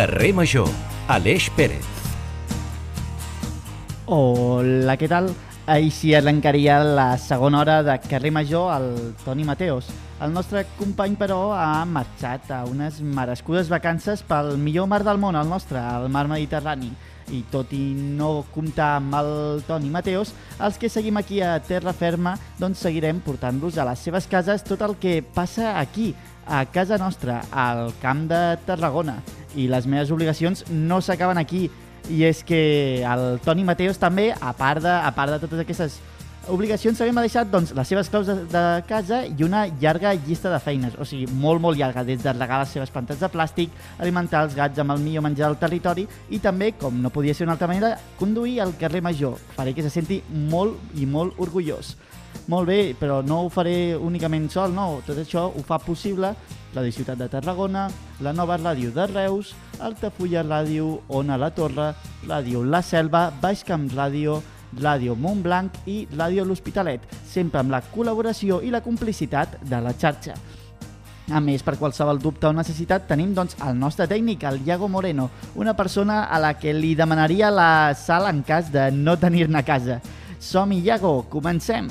Carrer Major, Aleix Pérez. Hola, què tal? Així arrencaria la segona hora de Carrer Major al Toni Mateos. El nostre company, però, ha marxat a unes merescudes vacances pel millor mar del món, el nostre, el mar Mediterrani. I tot i no comptar amb el Toni Mateos, els que seguim aquí a Terra Ferma, doncs seguirem portant-los a les seves cases tot el que passa aquí, a casa nostra, al camp de Tarragona. I les meves obligacions no s'acaben aquí, i és que el Toni Mateos també, a part de, a part de totes aquestes obligacions, també m'ha deixat doncs, les seves claus de, de casa i una llarga llista de feines, o sigui, molt, molt llarga, des de regar les seves plantes de plàstic, alimentar els gats amb el millor menjar del territori i també, com no podia ser d'una altra manera, conduir al carrer Major. Faré que se senti molt i molt orgullós. Molt bé, però no ho faré únicament sol, no. Tot això ho fa possible la de Ciutat de Tarragona, la nova ràdio de Reus, Altafulla Ràdio, Ona la Torre, Ràdio La Selva, Baixcamp Ràdio, Ràdio Montblanc i Ràdio L'Hospitalet, sempre amb la col·laboració i la complicitat de la xarxa. A més, per qualsevol dubte o necessitat, tenim doncs, el nostre tècnic, el Iago Moreno, una persona a la que li demanaria la sala en cas de no tenir-ne casa. Som-hi, Iago, comencem!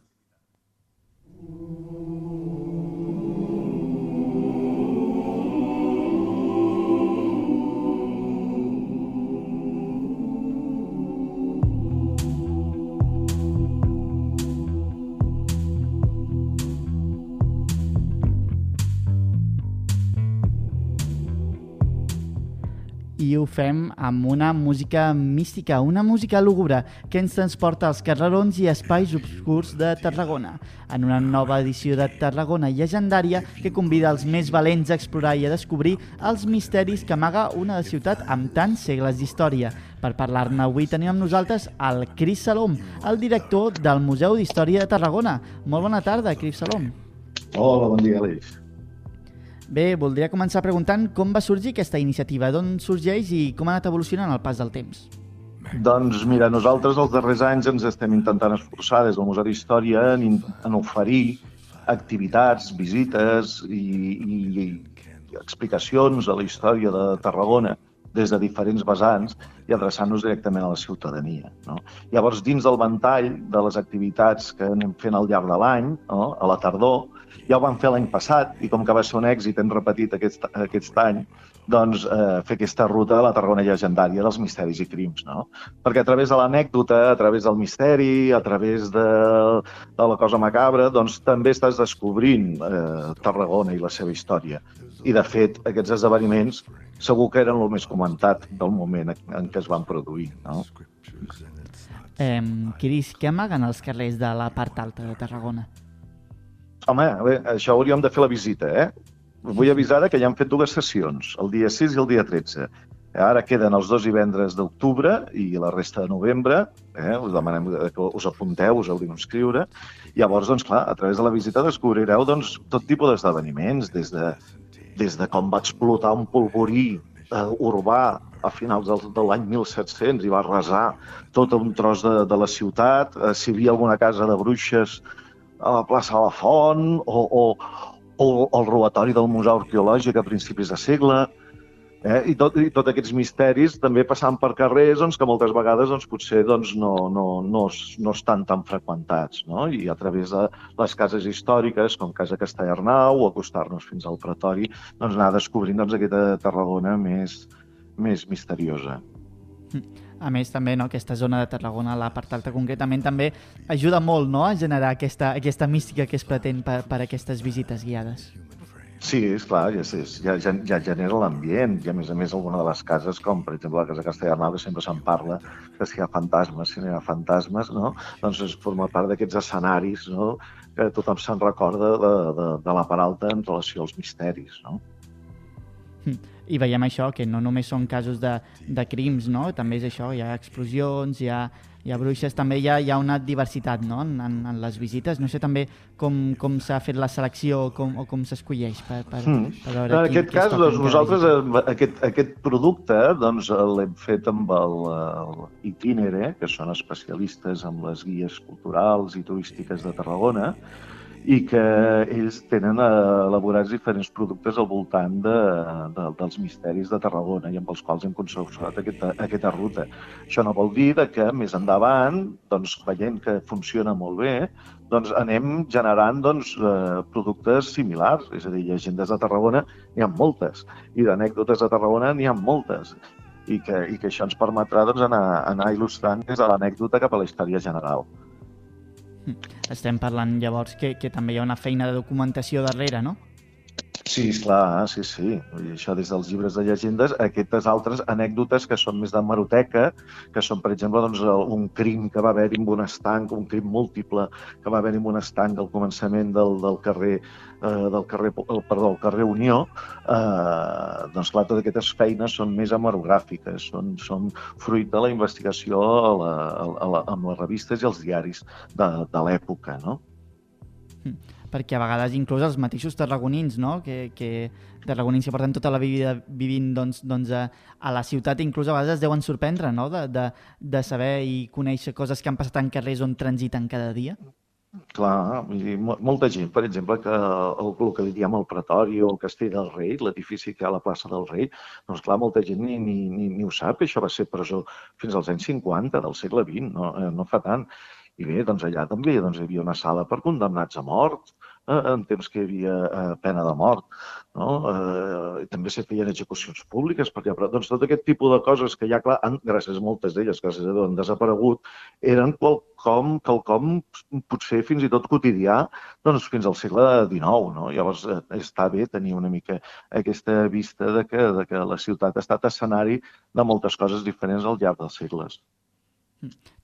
I ho fem amb una música mística, una música lúgubre que ens transporta als carrerons i espais obscurs de Tarragona, en una nova edició de Tarragona llegendària que convida els més valents a explorar i a descobrir els misteris que amaga una ciutat amb tants segles d'història. Per parlar-ne avui tenim amb nosaltres el Cris Salom, el director del Museu d'Història de Tarragona. Molt bona tarda, Cris Salom. Hola, bon dia, Aleix. Bé, voldria començar preguntant com va sorgir aquesta iniciativa, d'on sorgeix i com ha anat evolucionant al pas del temps. Doncs mira, nosaltres els darrers anys ens estem intentant esforçar des del Museu d'Història en, en oferir activitats, visites i, i, i explicacions de la història de Tarragona des de diferents vessants i adreçant-nos directament a la ciutadania. No? Llavors, dins del ventall de les activitats que anem fent al llarg de l'any, no? a la tardor, ja ho vam fer l'any passat i com que va ser un èxit hem repetit aquest, aquest any, doncs eh, fer aquesta ruta a la Tarragona llegendària dels misteris i crims, no? Perquè a través de l'anècdota, a través del misteri, a través de, de la cosa macabra, doncs també estàs descobrint eh, Tarragona i la seva història. I, de fet, aquests esdeveniments segur que eren el més comentat del moment en què es van produir, no? Eh, Cris, què amaguen els carrers de la part alta de Tarragona? Home, bé, això hauríem de fer la visita, eh? Vull avisar que ja han fet dues sessions, el dia 6 i el dia 13. Ara queden els dos divendres d'octubre i la resta de novembre. Eh? Us demanem que us apunteu, us heu d'inscriure. Llavors, doncs, clar, a través de la visita descobrireu doncs, tot tipus d'esdeveniments, des, de, des de com va explotar un polvorí eh, urbà a finals del, de l'any 1700 i va arrasar tot un tros de, de la ciutat, eh, si hi havia alguna casa de bruixes a la plaça de la Font o, o, o el robatori del Museu Arqueològic a principis de segle, eh? I, tot, i aquests misteris també passant per carrers doncs, que moltes vegades doncs, potser doncs, no, no, no, no estan tan freqüentats. No? I a través de les cases històriques, com Casa Castellarnau, o acostar-nos fins al Pretori, doncs, anar descobrint doncs, aquesta Tarragona més, més misteriosa. A més, també, no, aquesta zona de Tarragona, la part alta concretament, també ajuda molt no, a generar aquesta, aquesta mística que es pretén per, per aquestes visites guiades. Sí, és clar, ja, ja, ja, ja genera l'ambient i a més a més alguna de les cases, com per exemple la Casa Castellarnau, que sempre se'n parla, que si hi ha fantasmes, si no hi ha fantasmes, no? doncs es forma part d'aquests escenaris no? que tothom se'n recorda de, de, de la part alta en relació als misteris. No? I veiem això, que no només són casos de, de crims, no? també és això, hi ha explosions, hi ha i a Bruixes també hi ha, hi ha una diversitat no? en, en, en les visites. No sé també com, com s'ha fet la selecció com, o com s'escolleix per, per, mm. per veure En aquest cas, doncs, nosaltres eh, aquest, aquest producte doncs, l'hem fet amb el, el Itinere, que són especialistes en les guies culturals i turístiques de Tarragona, i que ells tenen elaborats diferents productes al voltant de, de, dels misteris de Tarragona i amb els quals hem consorciat aquesta, aquesta ruta. Això no vol dir que més endavant, doncs, veient que funciona molt bé, doncs anem generant doncs, eh, productes similars. És a dir, llegendes de Tarragona n'hi ha moltes i d'anècdotes de Tarragona n'hi ha moltes i que, i que això ens permetrà doncs, anar, anar il·lustrant des de l'anècdota cap a la història general. Estem parlant llavors que, que també hi ha una feina de documentació darrere, no? Sí, esclar, sí, sí. Vull dir, això des dels llibres de llegendes, aquestes altres anècdotes que són més de maroteca, que són, per exemple, doncs, un crim que va haver-hi en un estanc, un crim múltiple que va haver-hi en un estanc al començament del, del carrer eh, del carrer, perdó, el carrer Unió, eh, doncs clar, totes aquestes feines són més hemerogràfiques, són, són fruit de la investigació a la, a la, amb les revistes i els diaris de, de l'època, no? Mm perquè a vegades inclús els mateixos tarragonins, no? que, que tarragonins que porten tota la vida vivint doncs, doncs a, a la ciutat, inclús a vegades es deuen sorprendre no? de, de, de saber i conèixer coses que han passat en carrers on transiten cada dia. Clar, vull dir, molta gent, per exemple, que el, el que li diem el Pretori o el Castell del Rei, l'edifici que hi ha a la plaça del Rei, doncs clar, molta gent ni, ni, ni, ni ho sap, això va ser presó fins als anys 50 del segle XX, no, eh, no fa tant. I bé, doncs allà també doncs, hi havia una sala per condemnats a mort, eh, en temps que hi havia eh, pena de mort. No? Eh, també se feien execucions públiques per allà, però doncs, tot aquest tipus de coses que ja, clar, han, gràcies a moltes d'elles, gràcies a Déu, han desaparegut, eren qualcom, quelcom potser fins i tot quotidià doncs, fins al segle XIX. No? Llavors, eh, està bé tenir una mica aquesta vista de que, de que la ciutat ha estat escenari de moltes coses diferents al llarg dels segles.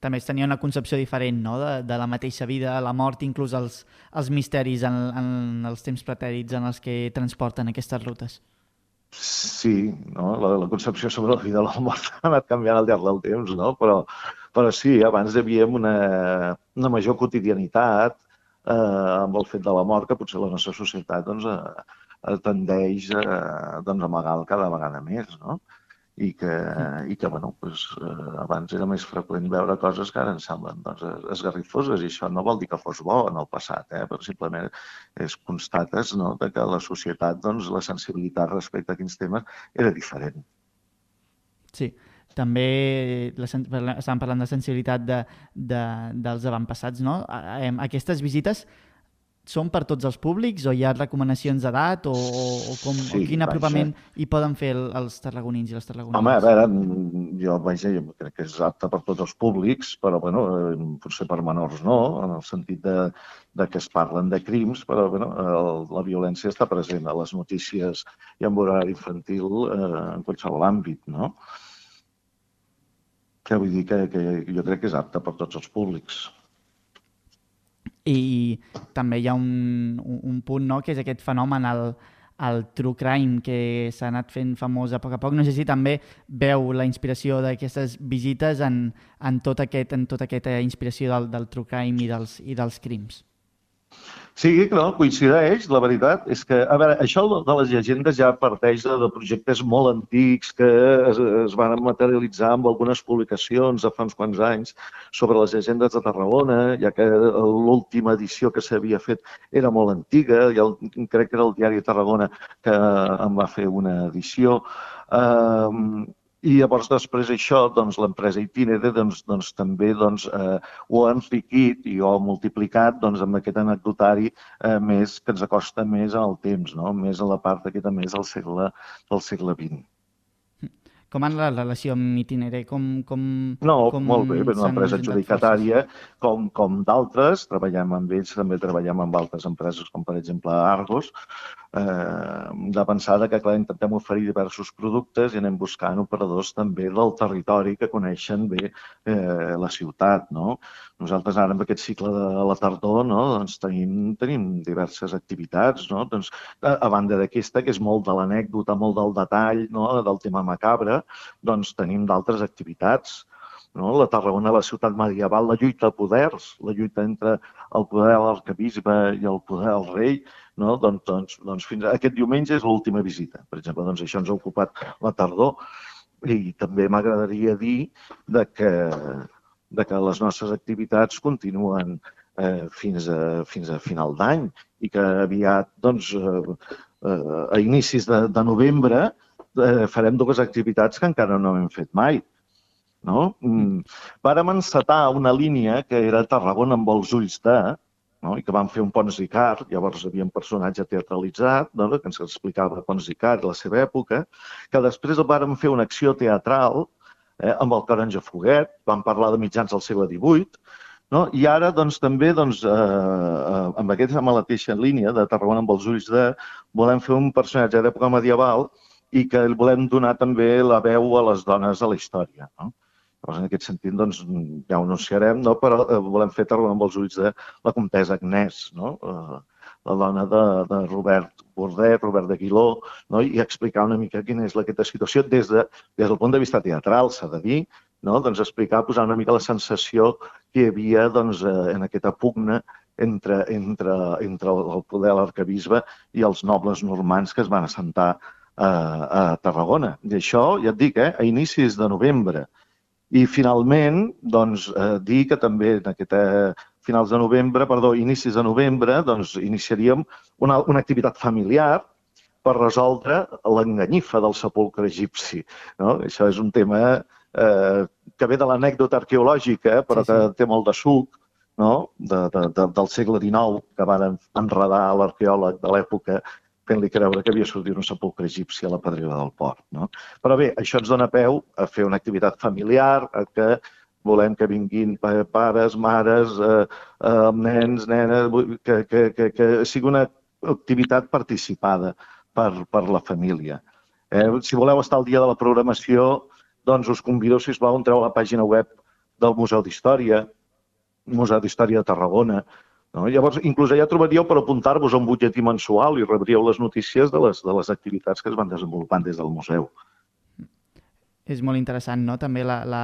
També es tenia una concepció diferent no? de, de la mateixa vida, la mort, inclús els, els misteris en, en els temps pretèrits en els que transporten aquestes rutes. Sí, no? la, la concepció sobre la vida i la mort ha anat canviant al llarg del temps, no? però, però sí, abans havia una, una major quotidianitat eh, amb el fet de la mort que potser la nostra societat doncs, eh, tendeix a, doncs, a amagar cada vegada més. No? I que, i que bueno, pues, eh, abans era més freqüent veure coses que ara ens semblen doncs, esgarrifoses i això no vol dir que fos bo en el passat, eh? però simplement és constates no? de que la societat, doncs, la sensibilitat respecte a quins temes era diferent. Sí, també la, estàvem parlant de sensibilitat de, de, dels avantpassats, no? Aquestes visites són per tots els públics o hi ha recomanacions d'edat o, o, com, sí, o quin apropament vaja. hi poden fer el, els tarragonins i les tarragonines? Home, a veure, jo, vaja, jo crec que és apte per tots els públics, però bueno, eh, potser per menors no, en el sentit de, de que es parlen de crims, però bueno, el, la violència està present a les notícies i en horari infantil eh, en qualsevol àmbit, no? Que vull dir que, que jo crec que és apte per tots els públics i també hi ha un, un punt no, que és aquest fenomen, el, el true crime que s'ha anat fent famós a poc a poc. No sé si també veu la inspiració d'aquestes visites en, en, tot aquest, en tota aquesta inspiració del, del true crime i dels, i dels crims. Sí, no, coincideix. La veritat és que, a veure, això de les llegendes ja parteix de, de projectes molt antics que es, es van materialitzar amb algunes publicacions de fa uns quants anys sobre les llegendes de Tarragona, ja que l'última edició que s'havia fet era molt antiga, ja el, crec que era el diari de Tarragona que en va fer una edició. Um, i llavors després això, doncs l'empresa Itinere doncs, doncs, també doncs, eh, ho ha enriquit i ho ha multiplicat doncs, amb aquest anecdotari eh, més que ens acosta més al temps, no? més a la part aquesta més del segle, del segle XX. Com en la relació amb Itinere? Com, com, no, com molt bé, és una empresa adjudicatària com, com d'altres, treballem amb ells, també treballem amb altres empreses com per exemple Argos, eh, de pensar que clar, intentem oferir diversos productes i anem buscant operadors també del territori que coneixen bé eh, la ciutat. No? Nosaltres ara amb aquest cicle de la tardor no? doncs tenim, tenim diverses activitats, no? doncs, a, a banda d'aquesta, que és molt de l'anècdota, molt del detall, no? del tema macabre, doncs tenim d'altres activitats no? la Tarragona, la ciutat medieval, la lluita de poders, la lluita entre el poder de l'arcabisbe i el poder del rei, no? doncs, doncs, doncs fins a aquest diumenge és l'última visita. Per exemple, doncs això ens ha ocupat la tardor i també m'agradaria dir de que, de que les nostres activitats continuen eh, fins, a, fins a final d'any i que aviat, doncs, eh, eh, a inicis de, de novembre, eh, farem dues activitats que encara no hem fet mai. No? Mm. Vàrem encetar una línia que era Tarragona amb els ulls de, no? i que vam fer un Pons Ricard, llavors hi havia un personatge teatralitzat no? que ens explicava Pons Ricard i la seva època, que després vàrem fer una acció teatral eh, amb el Taronja Foguet, vam parlar de mitjans del segle XVIII, no? I ara, doncs, també, doncs, eh, eh, amb aquesta mateixa línia de Tarragona amb els ulls de, volem fer un personatge d'època medieval i que volem donar també la veu a les dones de la història. No? Llavors, en aquest sentit, doncs, ja ho anunciarem, no? però eh, volem fer Tarragona amb els ulls de la comtessa Agnès, no? Eh, la dona de, de Robert Bordet, Robert de Guiló, no? i explicar una mica quina és aquesta situació des, de, des del punt de vista teatral, s'ha de dir, no? doncs explicar, posar una mica la sensació que hi havia doncs, eh, en aquesta pugna entre, entre, entre el poder de l'arcabisbe i els nobles normans que es van assentar a, a Tarragona. I això, ja et dic, eh, a inicis de novembre. I finalment, doncs, eh, dir que també en aquesta finals de novembre, perdó, inicis de novembre, doncs iniciaríem una, una activitat familiar per resoldre l'enganyifa del sepulcre egipci. No? Això és un tema eh, que ve de l'anècdota arqueològica, però sí, sí. que té molt de suc, no? de, de, de, del segle XIX, que van enredar l'arqueòleg de l'època fent-li creure que havia sortit un sepulcre egipci a la pedrera del port. No? Però bé, això ens dona peu a fer una activitat familiar, a que volem que vinguin pares, mares, eh, eh, nens, nenes, que, que, que, que sigui una activitat participada per, per la família. Eh, si voleu estar al dia de la programació, doncs us convido, si us va, a entrar a la pàgina web del Museu d'Història, Museu d'Història de Tarragona. No? Llavors, inclús allà trobaríeu per apuntar-vos a un butlletí mensual i rebríeu les notícies de les, de les activitats que es van desenvolupant des del museu. És molt interessant, no?, també la, la,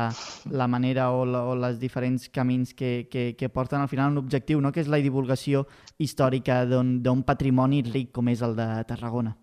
la manera o, la, o les diferents camins que, que, que porten al final un objectiu, no?, que és la divulgació històrica d'un patrimoni ric com és el de Tarragona.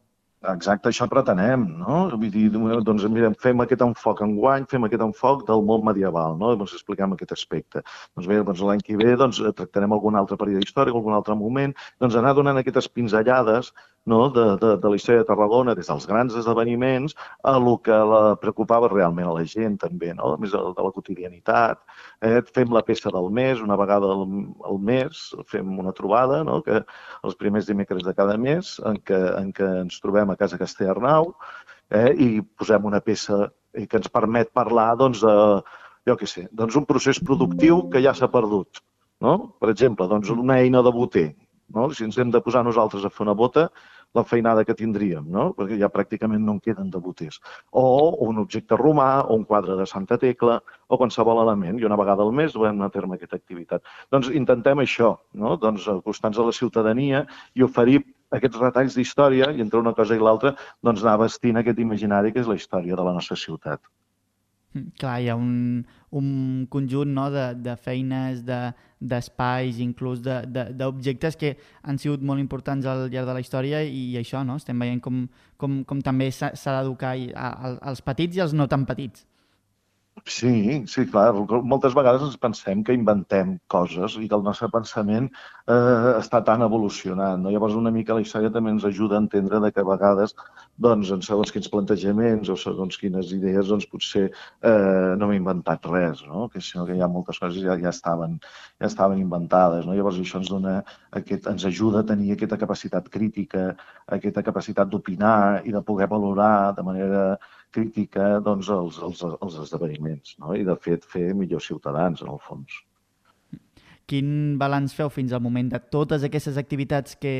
Exacte, això pretenem, no? Vull dir, doncs mirem, fem aquest enfoc en guany, fem aquest enfoc del món medieval, no? Doncs expliquem aquest aspecte. Doncs bé, doncs l'any que ve doncs, tractarem algun altre període històric, algun altre moment, doncs anar donant aquestes pinzellades no? de, de, de la història de Tarragona, des dels grans esdeveniments, a el que la preocupava realment a la gent, també, no? Més de, de la quotidianitat. Eh? Fem la peça del mes, una vegada al, al mes, fem una trobada, no? que els primers dimecres de cada mes, en què, en què ens trobem a Casa Castellarnau eh, i posem una peça que ens permet parlar doncs, de, jo què sé, doncs un procés productiu que ja s'ha perdut. No? Per exemple, doncs una eina de boter. No? Si ens hem de posar nosaltres a fer una bota, la feinada que tindríem, no? perquè ja pràcticament no en queden de boters. O un objecte romà, o un quadre de Santa Tecla, o qualsevol element, i una vegada al mes duem a terme aquesta activitat. Doncs intentem això, no? doncs acostar-nos a la ciutadania i oferir aquests retalls d'història i entre una cosa i l'altra doncs anar vestint aquest imaginari que és la història de la nostra ciutat. Mm, clar, hi ha un, un conjunt no, de, de feines, d'espais, de, inclús d'objectes que han sigut molt importants al llarg de la història i, i això, no? estem veient com, com, com també s'ha d'educar als petits i als no tan petits. Sí, sí, clar. Moltes vegades ens pensem que inventem coses i que el nostre pensament eh, està tan evolucionat. No? Llavors, una mica la història també ens ajuda a entendre de que a vegades, doncs, en segons quins plantejaments o segons quines idees, doncs, potser eh, no hem inventat res, no? que sinó que hi ha moltes coses ja, ja, estaven, ja estaven inventades. No? Llavors, això ens, dona aquest, ens ajuda a tenir aquesta capacitat crítica, aquesta capacitat d'opinar i de poder valorar de manera crítica doncs, els, els, els esdeveniments no? i, de fet, fer millors ciutadans, en el fons. Quin balanç feu fins al moment de totes aquestes activitats que,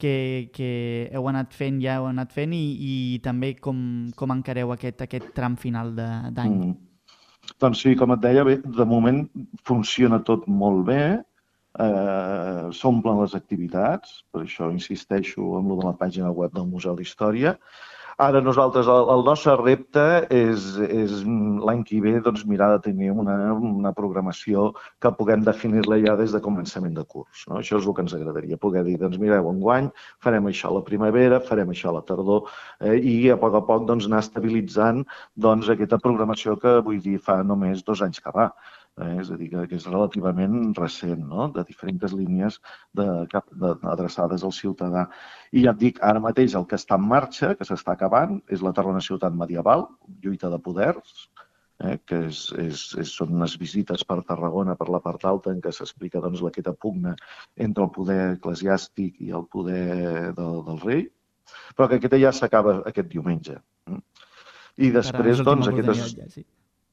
que, que heu anat fent, ja heu anat fent i, i també com, com encareu aquest, aquest tram final d'any? Mm. Doncs sí, com et deia, bé, de moment funciona tot molt bé, eh, s'omplen les activitats, per això insisteixo en lo de la pàgina web del Museu d'Història, Ara nosaltres, el, el nostre repte és, és l'any que ve doncs, mirar de tenir una, una programació que puguem definir-la ja des de començament de curs. No? Això és el que ens agradaria, poder dir, doncs mireu, enguany farem això a la primavera, farem això a la tardor eh, i a poc a poc doncs, anar estabilitzant doncs, aquesta programació que vull dir fa només dos anys que va. Eh? És a dir, que, que és relativament recent, no? de diferents línies de, de, adreçades al ciutadà. I ja et dic, ara mateix el que està en marxa, que s'està acabant, és la Tarrona Ciutat Medieval, lluita de poders, eh, que és, és, és, són unes visites per Tarragona, per la part alta, en què s'explica doncs, aquesta pugna entre el poder eclesiàstic i el poder del, del rei, però que aquesta ja s'acaba aquest diumenge. I després, doncs, aquestes... Ja, sí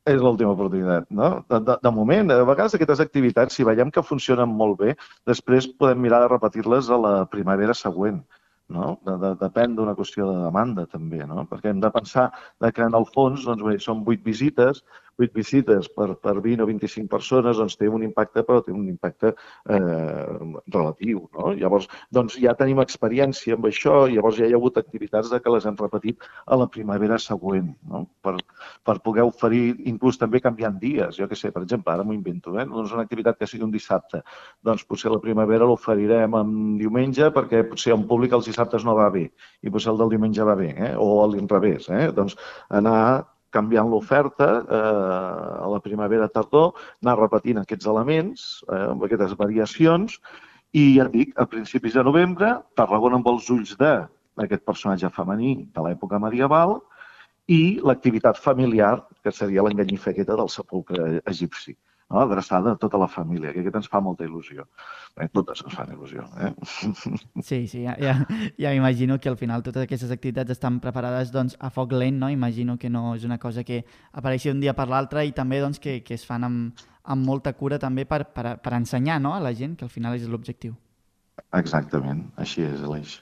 és l'última oportunitat, no? De, de, de moment, a vegades aquestes activitats, si veiem que funcionen molt bé, després podem mirar de repetir-les a la primavera següent. No? De, de, depèn d'una qüestió de demanda, també, no? perquè hem de pensar que en el fons doncs, bé, són vuit visites, 8 visites per, per 20 o 25 persones, doncs té un impacte, però té un impacte eh, relatiu. No? Llavors, doncs ja tenim experiència amb això, llavors ja hi ha hagut activitats de que les hem repetit a la primavera següent, no? per, per poder oferir, inclús també canviant dies. Jo que sé, per exemple, ara m'ho invento, eh? doncs una activitat que sigui un dissabte, doncs potser la primavera l'oferirem en diumenge perquè potser un públic els dissabtes no va bé i potser el del diumenge va bé, eh? o a l'inrevés. Eh? Doncs anar canviant l'oferta eh, a la primavera-tardor, anar repetint aquests elements, eh, amb aquestes variacions, i ja dic, a principis de novembre, Tarragona amb els ulls de aquest personatge femení de l'època medieval i l'activitat familiar, que seria l'enganyifer aquesta del sepulcre egipci no? adreçada a tota la família, que aquest ens fa molta il·lusió. Eh, totes ens fan il·lusió. Eh? Sí, sí, ja, ja, ja m'imagino que al final totes aquestes activitats estan preparades doncs, a foc lent, no? Imagino que no és una cosa que apareixi d'un dia per l'altre i també doncs, que, que es fan amb, amb molta cura també per, per, per ensenyar no? a la gent, que al final és l'objectiu. Exactament, així és l'eix.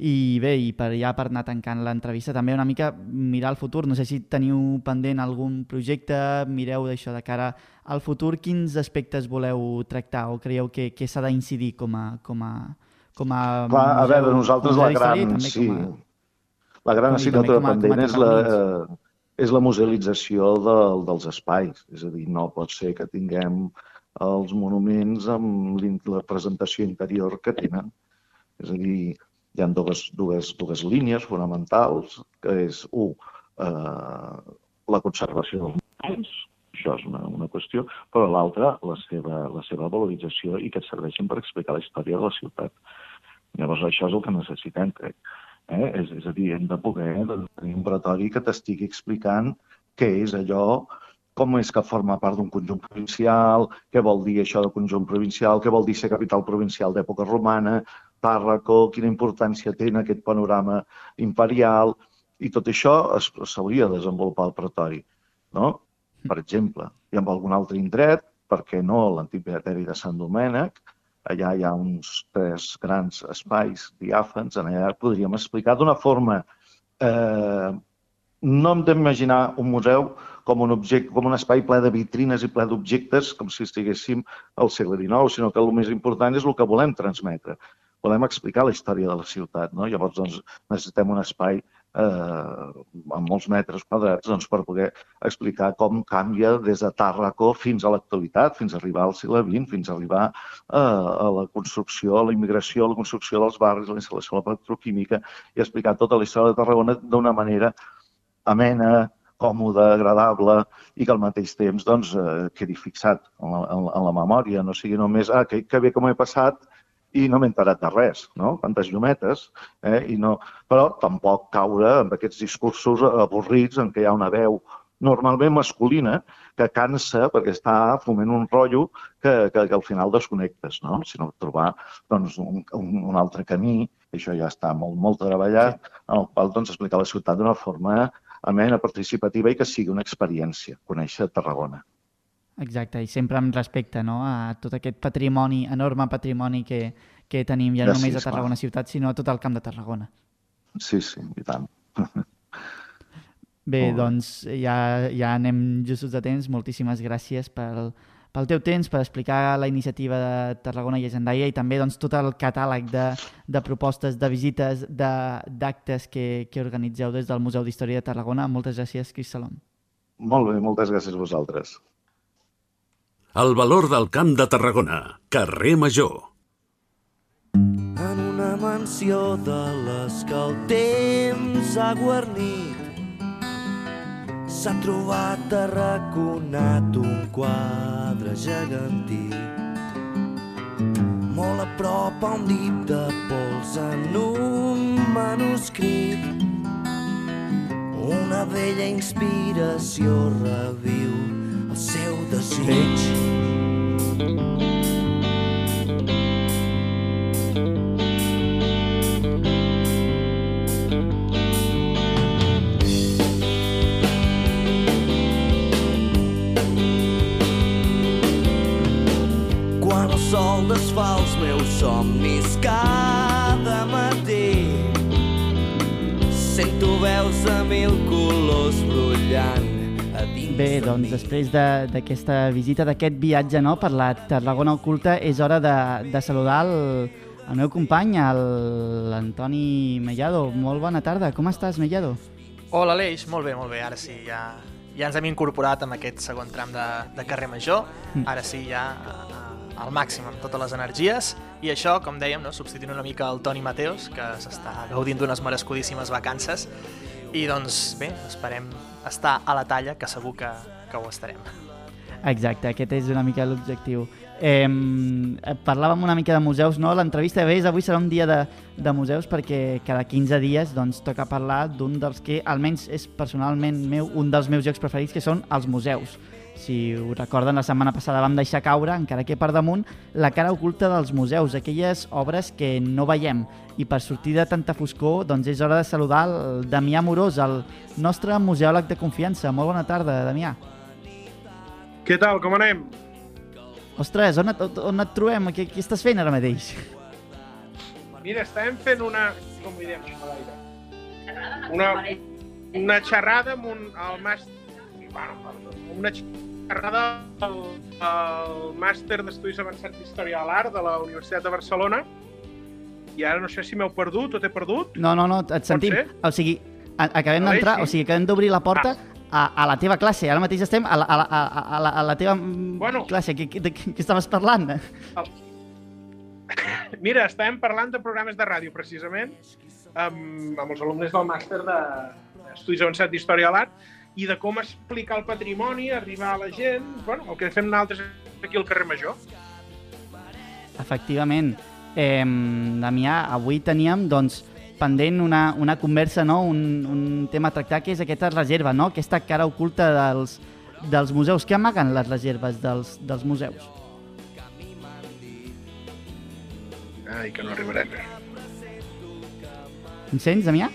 I bé, i per ja per anar tancant l'entrevista, també una mica mirar el futur. No sé si teniu pendent algun projecte, mireu d'això de cara al futur, quins aspectes voleu tractar o creieu que, que s'ha d'incidir com a, com a, com a Clar, a veure, nosaltres la gran, sí, a, la gran assignatura pendent és la, és la musealització del, dels espais. És a dir, no pot ser que tinguem els monuments amb la presentació interior que tenen. És a dir, hi ha dues, dues, dues línies fonamentals, que és, un, eh, la conservació dels monuments, això és una, una qüestió, però l'altra, la, seva, la seva valorització i que et serveixin per explicar la història de la ciutat. Llavors, això és el que necessitem, crec. Eh? És, és a dir, hem de poder tenir un pretori que t'estigui explicant què és allò, com és que forma part d'un conjunt provincial, què vol dir això de conjunt provincial, què vol dir ser capital provincial d'època romana, Tàrraco, quina importància té en aquest panorama imperial, i tot això s'hauria de desenvolupar al pretori. No? Per exemple, i amb algun altre indret, per què no l'antic beateri de Sant Domènec, allà hi ha uns tres grans espais diàfans, en allà podríem explicar d'una forma... Eh, no hem d'imaginar un museu com un, objecte, com un espai ple de vitrines i ple d'objectes, com si estiguéssim al segle XIX, sinó que el més important és el que volem transmetre volem explicar la història de la ciutat. No? Llavors, doncs, necessitem un espai eh, amb molts metres quadrats doncs, per poder explicar com canvia des de Tàrraco fins a l'actualitat, fins a arribar al segle XX, fins a arribar eh, a la construcció, a la immigració, a la construcció dels barris, a la instal·lació de la petroquímica i explicar tota la història de Tarragona d'una manera amena, còmode, agradable i que al mateix temps doncs, eh, quedi fixat en la, en, en la memòria, no sigui només ah, que, que bé com he passat, i no m'he enterat de res, no? Quantes llumetes, eh? I no... Però tampoc caure en aquests discursos avorrits en què hi ha una veu normalment masculina que cansa perquè està foment un rotllo que, que, que al final desconnectes, no? sinó trobar doncs, un, un, un altre camí, això ja està molt, molt treballat, en el qual doncs, explicar la ciutat d'una forma amena, participativa i que sigui una experiència, conèixer Tarragona. Exacte, i sempre amb respecte no? a tot aquest patrimoni, enorme patrimoni que, que tenim ja no només a Tarragona clar. ciutat, sinó a tot el camp de Tarragona. Sí, sí, i tant. Bé, doncs ja, ja anem justos de temps. Moltíssimes gràcies pel, pel teu temps, per explicar la iniciativa de Tarragona Llegendària i també doncs, tot el catàleg de, de propostes, de visites, d'actes que, que organitzeu des del Museu d'Història de Tarragona. Moltes gràcies, Cris Salom. Molt bé, moltes gràcies a vosaltres. El valor del Camp de Tarragona, carrer Major. En una mansió de les que el temps ha guarnit s'ha trobat arraconat un quadre gegantí. Molt a prop a un dip de pols en un manuscrit. Una vella inspiració reviu el seu desig. Quan el sol desfà els meus somnis cada matí Sento veus de mil Bé, de doncs després de- d'aquesta visita, d'aquest viatge no, per la Tarragona Oculta, és hora de, de saludar el, el meu company, l'Antoni Mellado. Molt bona tarda, com estàs, Mellado? Hola Aleix, molt bé, molt bé, ara sí, ja, ja ens hem incorporat en aquest segon tram de, de carrer Major, ara sí, ja al màxim, amb totes les energies, i això, com dèiem, no, substituint una mica el Toni Mateos, que s'està gaudint d'unes merescudíssimes vacances, i doncs bé, esperem estar a la talla, que segur que, que ho estarem. Exacte, aquest és una mica l'objectiu. Eh, parlàvem una mica de museus, no? L'entrevista de avui serà un dia de, de museus perquè cada 15 dies doncs, toca parlar d'un dels que, almenys és personalment meu, un dels meus jocs preferits, que són els museus. Si ho recorden, la setmana passada vam deixar caure, encara que per damunt, la cara oculta dels museus, aquelles obres que no veiem. I per sortir de tanta foscor, doncs és hora de saludar el Damià Morós, el nostre museòleg de confiança. Molt bona tarda, Damià. Què tal, com anem? Ostres, on et, on et trobem? Què, què estàs fent ara mateix? Mira, estàvem fent una... Com ho l'aire? Una, una xerrada amb un... El màster... Bueno, una xerrada al, al màster d'Estudis Avançats d'Història de l'Art de la Universitat de Barcelona i ara no sé si m'heu perdut o t'he perdut. No, no, no, et sentim. O sigui, acabem d'entrar, sí? o sigui, acabem d'obrir la porta a, a la teva classe. Ara mateix estem a la, a la, a, la, a la teva mm, Bueno. classe. Què, què, de què estaves parlant? Mira, estàvem parlant de programes de ràdio, precisament, amb, amb els alumnes del màster de- d'Estudis Avançats d'Història de l'Art, i de com explicar el patrimoni, arribar a la gent, bueno, el que fem nosaltres aquí al carrer Major. Efectivament. Eh, Damià, avui teníem, doncs, pendent una, una conversa, no? un, un tema a tractar, que és aquesta reserva, no? aquesta cara oculta dels, dels museus. Què amaguen les reserves dels, dels museus? Ai, que no arribarem. Em sents, Damià?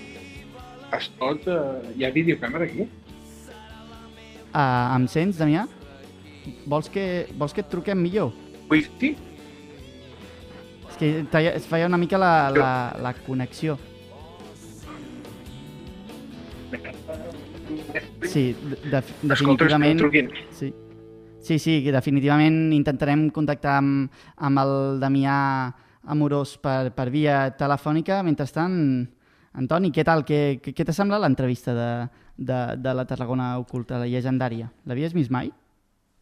Es pot... Uh, hi ha videocàmera aquí? Uh, em sents, Damià? Vols que, vols que et truquem millor? Ui, sí? És que es feia una mica la, la, la connexió. Sí, de, de, definitivament... Sí. sí, sí, que definitivament intentarem contactar amb, amb el Damià Amorós per, per via telefònica. Mentrestant, Antoni, què tal? Què, què, t'ha semblat l'entrevista de, de, de la Tarragona Oculta, la llegendària? L'havies vist mai?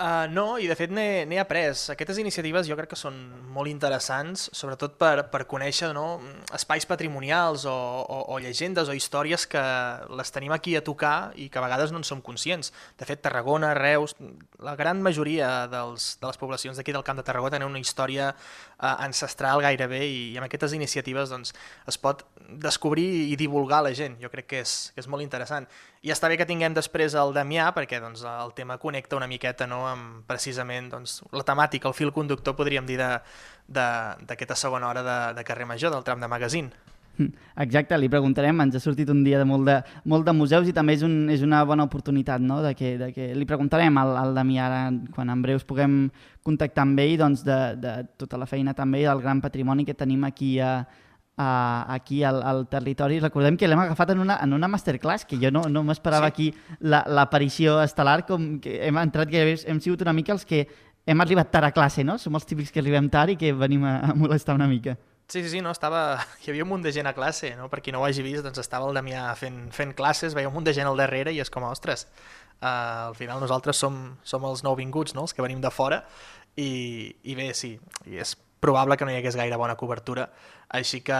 Uh, no, i de fet n'he après. Aquestes iniciatives jo crec que són molt interessants, sobretot per, per conèixer no, espais patrimonials o, o, o llegendes o històries que les tenim aquí a tocar i que a vegades no en som conscients. De fet, Tarragona, Reus, la gran majoria dels, de les poblacions d'aquí del Camp de Tarragona tenen una història ancestral gairebé i, i amb aquestes iniciatives doncs, es pot descobrir i divulgar a la gent. Jo crec que és, que és molt interessant. I està bé que tinguem després el Damià, perquè doncs, el tema connecta una miqueta no, amb precisament doncs, la temàtica, el fil conductor, podríem dir, d'aquesta segona hora de, de carrer Major, del tram de magazine. Exacte, li preguntarem, ens ha sortit un dia de molt de, molt de museus i també és, un, és una bona oportunitat, no?, de que, de que li preguntarem al, al Damià ara, quan en breus puguem contactar amb ell, doncs de, de tota la feina també i del gran patrimoni que tenim aquí a, a, aquí al, al territori. Recordem que l'hem agafat en una, en una masterclass, que jo no, no m'esperava Sí. aquí la- l'aparició estel·lar, com que hem entrat gairebé, hem sigut una mica els que hem arribat tard a classe, no? Som els típics que arribem tard i que venim a, a molestar una mica. Sí, sí, sí, no, estava... Hi havia un munt de gent a classe, no? Per qui no ho hagi vist, doncs estava el Damià fent, fent classes, veia un munt de gent al darrere i és com, ostres, uh, al final nosaltres som, som els nouvinguts, no? Els que venim de fora i, i bé, sí, i és probable que no hi hagués gaire bona cobertura, així que,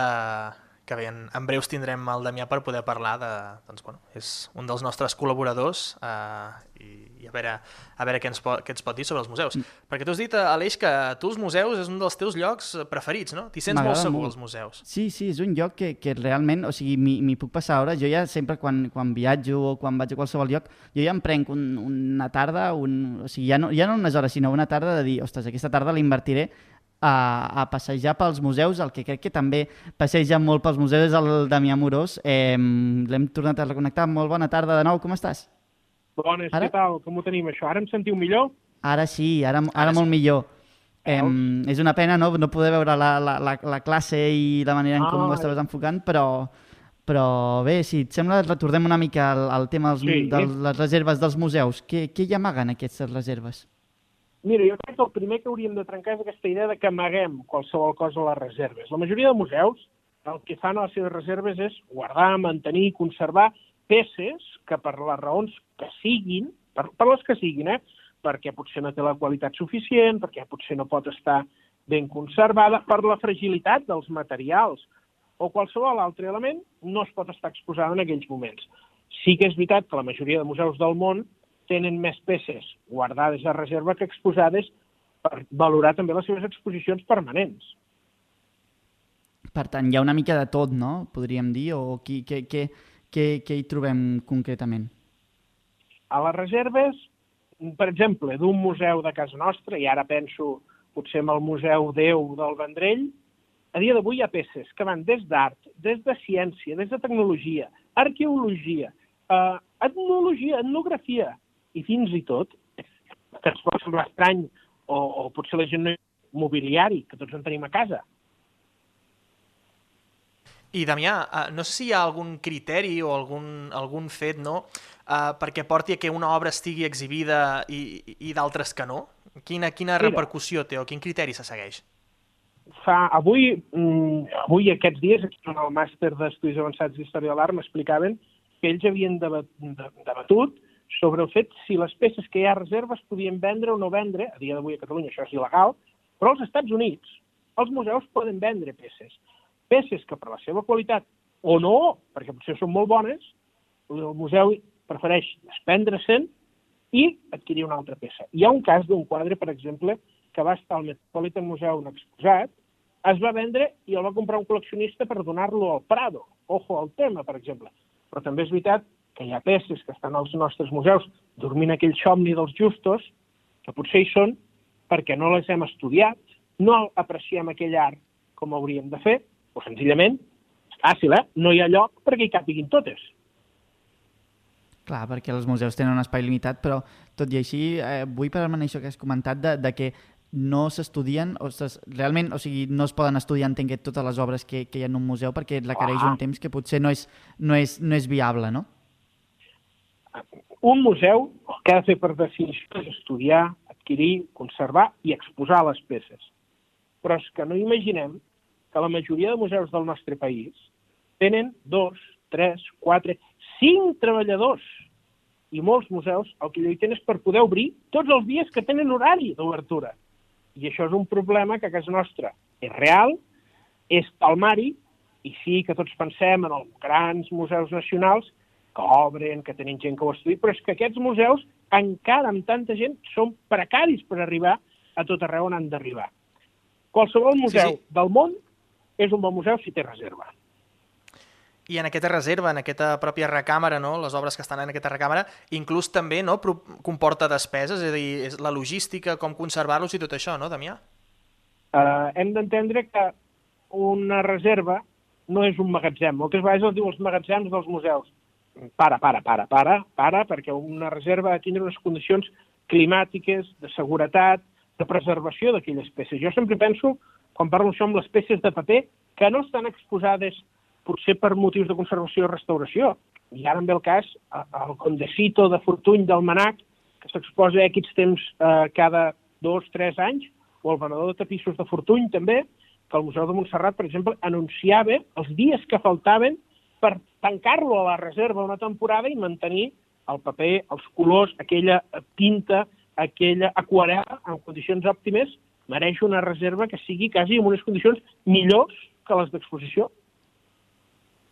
que bé, en, en breus tindrem el Damià per poder parlar de... Doncs, bueno, és un dels nostres col·laboradors eh, i, i a veure, a veure què, ens pot, què ens pot dir sobre els museus. Mm. Perquè tu has dit, Aleix, que tu els museus és un dels teus llocs preferits, no? T'hi sents molt segur, als museus. Sí, sí, és un lloc que, que realment, o sigui, m'hi puc passar hores. Jo ja sempre, quan, quan viatjo o quan vaig a qualsevol lloc, jo ja em prenc un, una tarda, un, o sigui, ja no, ja no unes hores, sinó una tarda de dir, ostres, aquesta tarda l'invertiré a, a passejar pels museus, el que crec que també passeja molt pels museus és el Damià Morós. Eh, L'hem tornat a reconnectar. Molt bona tarda de nou, com estàs? Bones, ara? què tal? Com ho tenim, això? Ara em sentiu millor? Ara sí, ara, ara, ara molt sí. millor. Eh, és una pena no, no poder veure la, la, la, la classe i la manera en com ah, ho estaves enfocant, però, però bé, si et sembla, retornem una mica al, al tema dels, sí, de les reserves dels museus. Què, què hi amaguen aquestes reserves? Mira, jo crec que el primer que hauríem de trencar és aquesta idea de que amaguem qualsevol cosa a les reserves. La majoria de museus el que fan a les seves reserves és guardar, mantenir, conservar peces que per les raons que siguin, per, per les que siguin, eh? perquè potser no té la qualitat suficient, perquè potser no pot estar ben conservada, per la fragilitat dels materials o qualsevol altre element, no es pot estar exposada en aquells moments. Sí que és veritat que la majoria de museus del món tenen més peces guardades a reserva que exposades per valorar també les seves exposicions permanents. Per tant, hi ha una mica de tot, no? Podríem dir, o què, què, què, què, què hi trobem concretament? A les reserves, per exemple, d'un museu de casa nostra, i ara penso potser en el Museu Déu del Vendrell, a dia d'avui hi ha peces que van des d'art, des de ciència, des de tecnologia, arqueologia, eh, etnologia, etnografia, i fins i tot, que ens pot semblar estrany, o, o potser la gent no mobiliari, que tots en tenim a casa. I, Damià, eh, no sé si hi ha algun criteri o algun, algun fet no, uh, perquè porti a que una obra estigui exhibida i, i d'altres que no? Quina, quina Mira, repercussió té o quin criteri se segueix? Fa, avui, mm, avui aquests dies, aquí en el màster d'Estudis Avançats d'Història de l'Art, m'explicaven que ells havien debat, debatut sobre el fet si les peces que hi ha a reserva es podien vendre o no vendre, a dia d'avui a Catalunya això és il·legal, però als Estats Units els museus poden vendre peces. Peces que per la seva qualitat o no, perquè potser són molt bones, el museu prefereix desprendre-se'n i adquirir una altra peça. Hi ha un cas d'un quadre, per exemple, que va estar al Metropolitan Museum exposat, es va vendre i el va comprar un col·leccionista per donar-lo al Prado. Ojo al tema, per exemple. Però també és veritat que hi ha peces que estan als nostres museus dormint aquell somni dels justos, que potser hi són perquè no les hem estudiat, no apreciem aquell art com hauríem de fer, o senzillament, és fàcil, eh? No hi ha lloc perquè hi capiguin totes. Clar, perquè els museus tenen un espai limitat, però tot i així eh, vull parlar això que has comentat de, de que no s'estudien, o realment, o sigui, no es poden estudiar, entenc que totes les obres que, que hi ha en un museu perquè requereix ah. un temps que potser no és, no és, no és viable, no? Un museu el que ha de fer per definició és estudiar, adquirir, conservar i exposar les peces. Però és que no imaginem que la majoria de museus del nostre país tenen dos, tres, quatre, cinc treballadors. I molts museus el que lluiten és per poder obrir tots els dies que tenen horari d'obertura. I això és un problema que a casa nostra és real, és palmari, i sí que tots pensem en els grans museus nacionals, que obren, que tenen gent que ho estudi, però és que aquests museus, encara amb tanta gent, són precaris per arribar a tot arreu on han d'arribar. Qualsevol museu sí, sí. del món és un bon museu si té reserva. I en aquesta reserva, en aquesta pròpia recàmera, no? les obres que estan en aquesta recàmera, inclús també no? comporta despeses, és a dir, és la logística, com conservar-los i tot això, no, Damià? Uh, hem d'entendre que una reserva no és un magatzem. Moltes vegades es diu els magatzems dels museus para, para, para, para, para, perquè una reserva ha de tindre unes condicions climàtiques, de seguretat, de preservació d'aquelles peces. Jo sempre penso, quan parlo això amb les peces de paper, que no estan exposades potser per motius de conservació o restauració. I ara en ve el cas, el Condecito de Fortuny del Manac, que s'exposa a aquests temps eh, cada dos, tres anys, o el venedor de tapissos de Fortuny també, que el Museu de Montserrat, per exemple, anunciava els dies que faltaven per tancar-lo a la reserva una temporada i mantenir el paper, els colors, aquella tinta, aquella aquarela en condicions òptimes, mereix una reserva que sigui quasi en unes condicions millors que les d'exposició.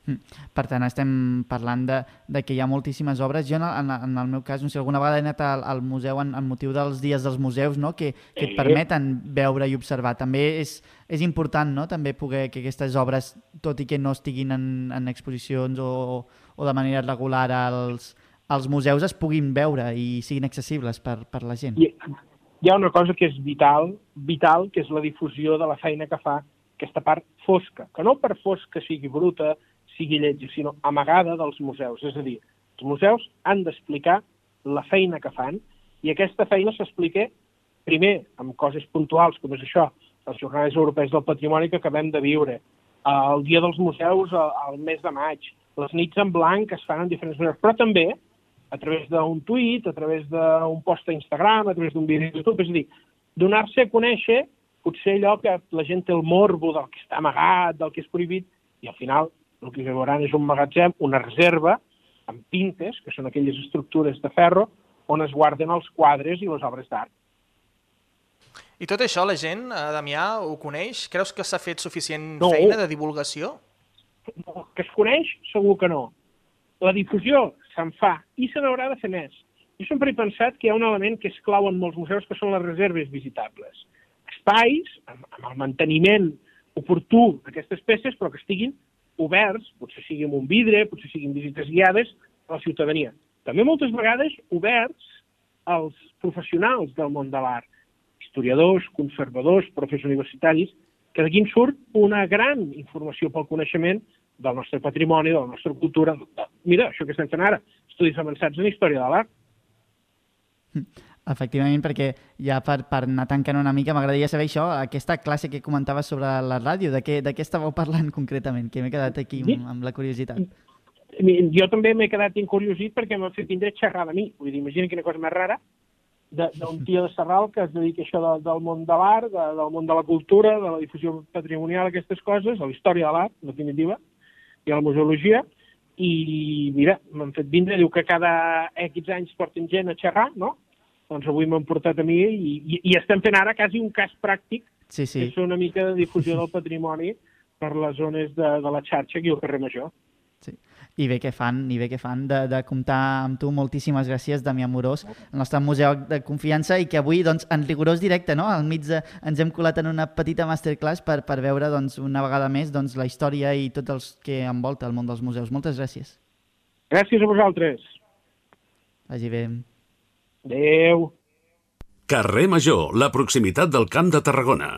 Mm. Per tant, estem parlant de, de que hi ha moltíssimes obres. Jo, en, en el meu cas, no sé, alguna vegada he anat al, al museu en, en motiu dels dies dels museus, no?, que, que et permeten veure i observar. També és, és important, no?, també poder que aquestes obres, tot i que no estiguin en, en exposicions o, o de manera regular als, als museus, es puguin veure i siguin accessibles per, per la gent. I, hi ha una cosa que és vital, vital, que és la difusió de la feina que fa aquesta part fosca, que no per fosca sigui bruta, sigui lletja, sinó amagada dels museus. És a dir, els museus han d'explicar la feina que fan i aquesta feina s'explica primer amb coses puntuals, com és això, les jornades europees del patrimoni que acabem de viure, el dia dels museus al mes de maig, les nits en blanc que es fan en diferents maneres, però també a través d'un tuit, a través d'un post a Instagram, a través d'un vídeo de YouTube, és a dir, donar-se a conèixer potser allò que la gent té el morbo del que està amagat, del que és prohibit, i al final el que veuran és un magatzem, una reserva, amb pintes, que són aquelles estructures de ferro, on es guarden els quadres i les obres d'art. I tot això la gent, eh, Damià, ho coneix? Creus que s'ha fet suficient no. feina de divulgació? No, que es coneix, segur que no. La difusió se'n fa i se n'haurà de fer més. Jo sempre he pensat que hi ha un element que és clau en molts museus, que són les reserves visitables. Espais, amb, amb el manteniment oportú d'aquestes peces, però que estiguin oberts, potser sigui amb un vidre, potser siguin visites guiades, a la ciutadania. També moltes vegades oberts als professionals del món de l'art, historiadors, conservadors, professors universitaris, que d'aquí en surt una gran informació pel coneixement del nostre patrimoni, de la nostra cultura. Mira, això que estem fent ara, estudis avançats en història de l'art. Efectivament, perquè ja per, per anar tancant una mica m'agradaria saber això, aquesta classe que comentaves sobre la ràdio, de què, de què estàveu parlant concretament? Que m'he quedat aquí amb, amb la curiositat. Jo també m'he quedat incuriosit perquè m'ha fet tindre xerrar de mi. Vull dir, imagina quina cosa més rara d'un tio de Serral que es dedica a això de, del món de l'art, de, del món de la cultura, de la difusió patrimonial, aquestes coses, a la història de l'art, en definitiva, i a la museologia, i mira, m'han fet vindre, diu que cada X anys porten gent a xerrar, no?, doncs avui m'han portat a mi i, i, i estem fent ara quasi un cas pràctic, sí, sí. que és una mica de difusió del patrimoni per les zones de, de la xarxa aquí al carrer Major. Sí. I bé que fan, i bé que fan de, de comptar amb tu. Moltíssimes gràcies, Damià Morós, el nostre museu de confiança i que avui, doncs, en rigorós directe, no? Al mig de, ens hem colat en una petita masterclass per, per veure, doncs, una vegada més, doncs, la història i tot els que envolta el món dels museus. Moltes gràcies. Gràcies a vosaltres. Vagi bé. Adéu. Carrer Major, la proximitat del Camp de Tarragona.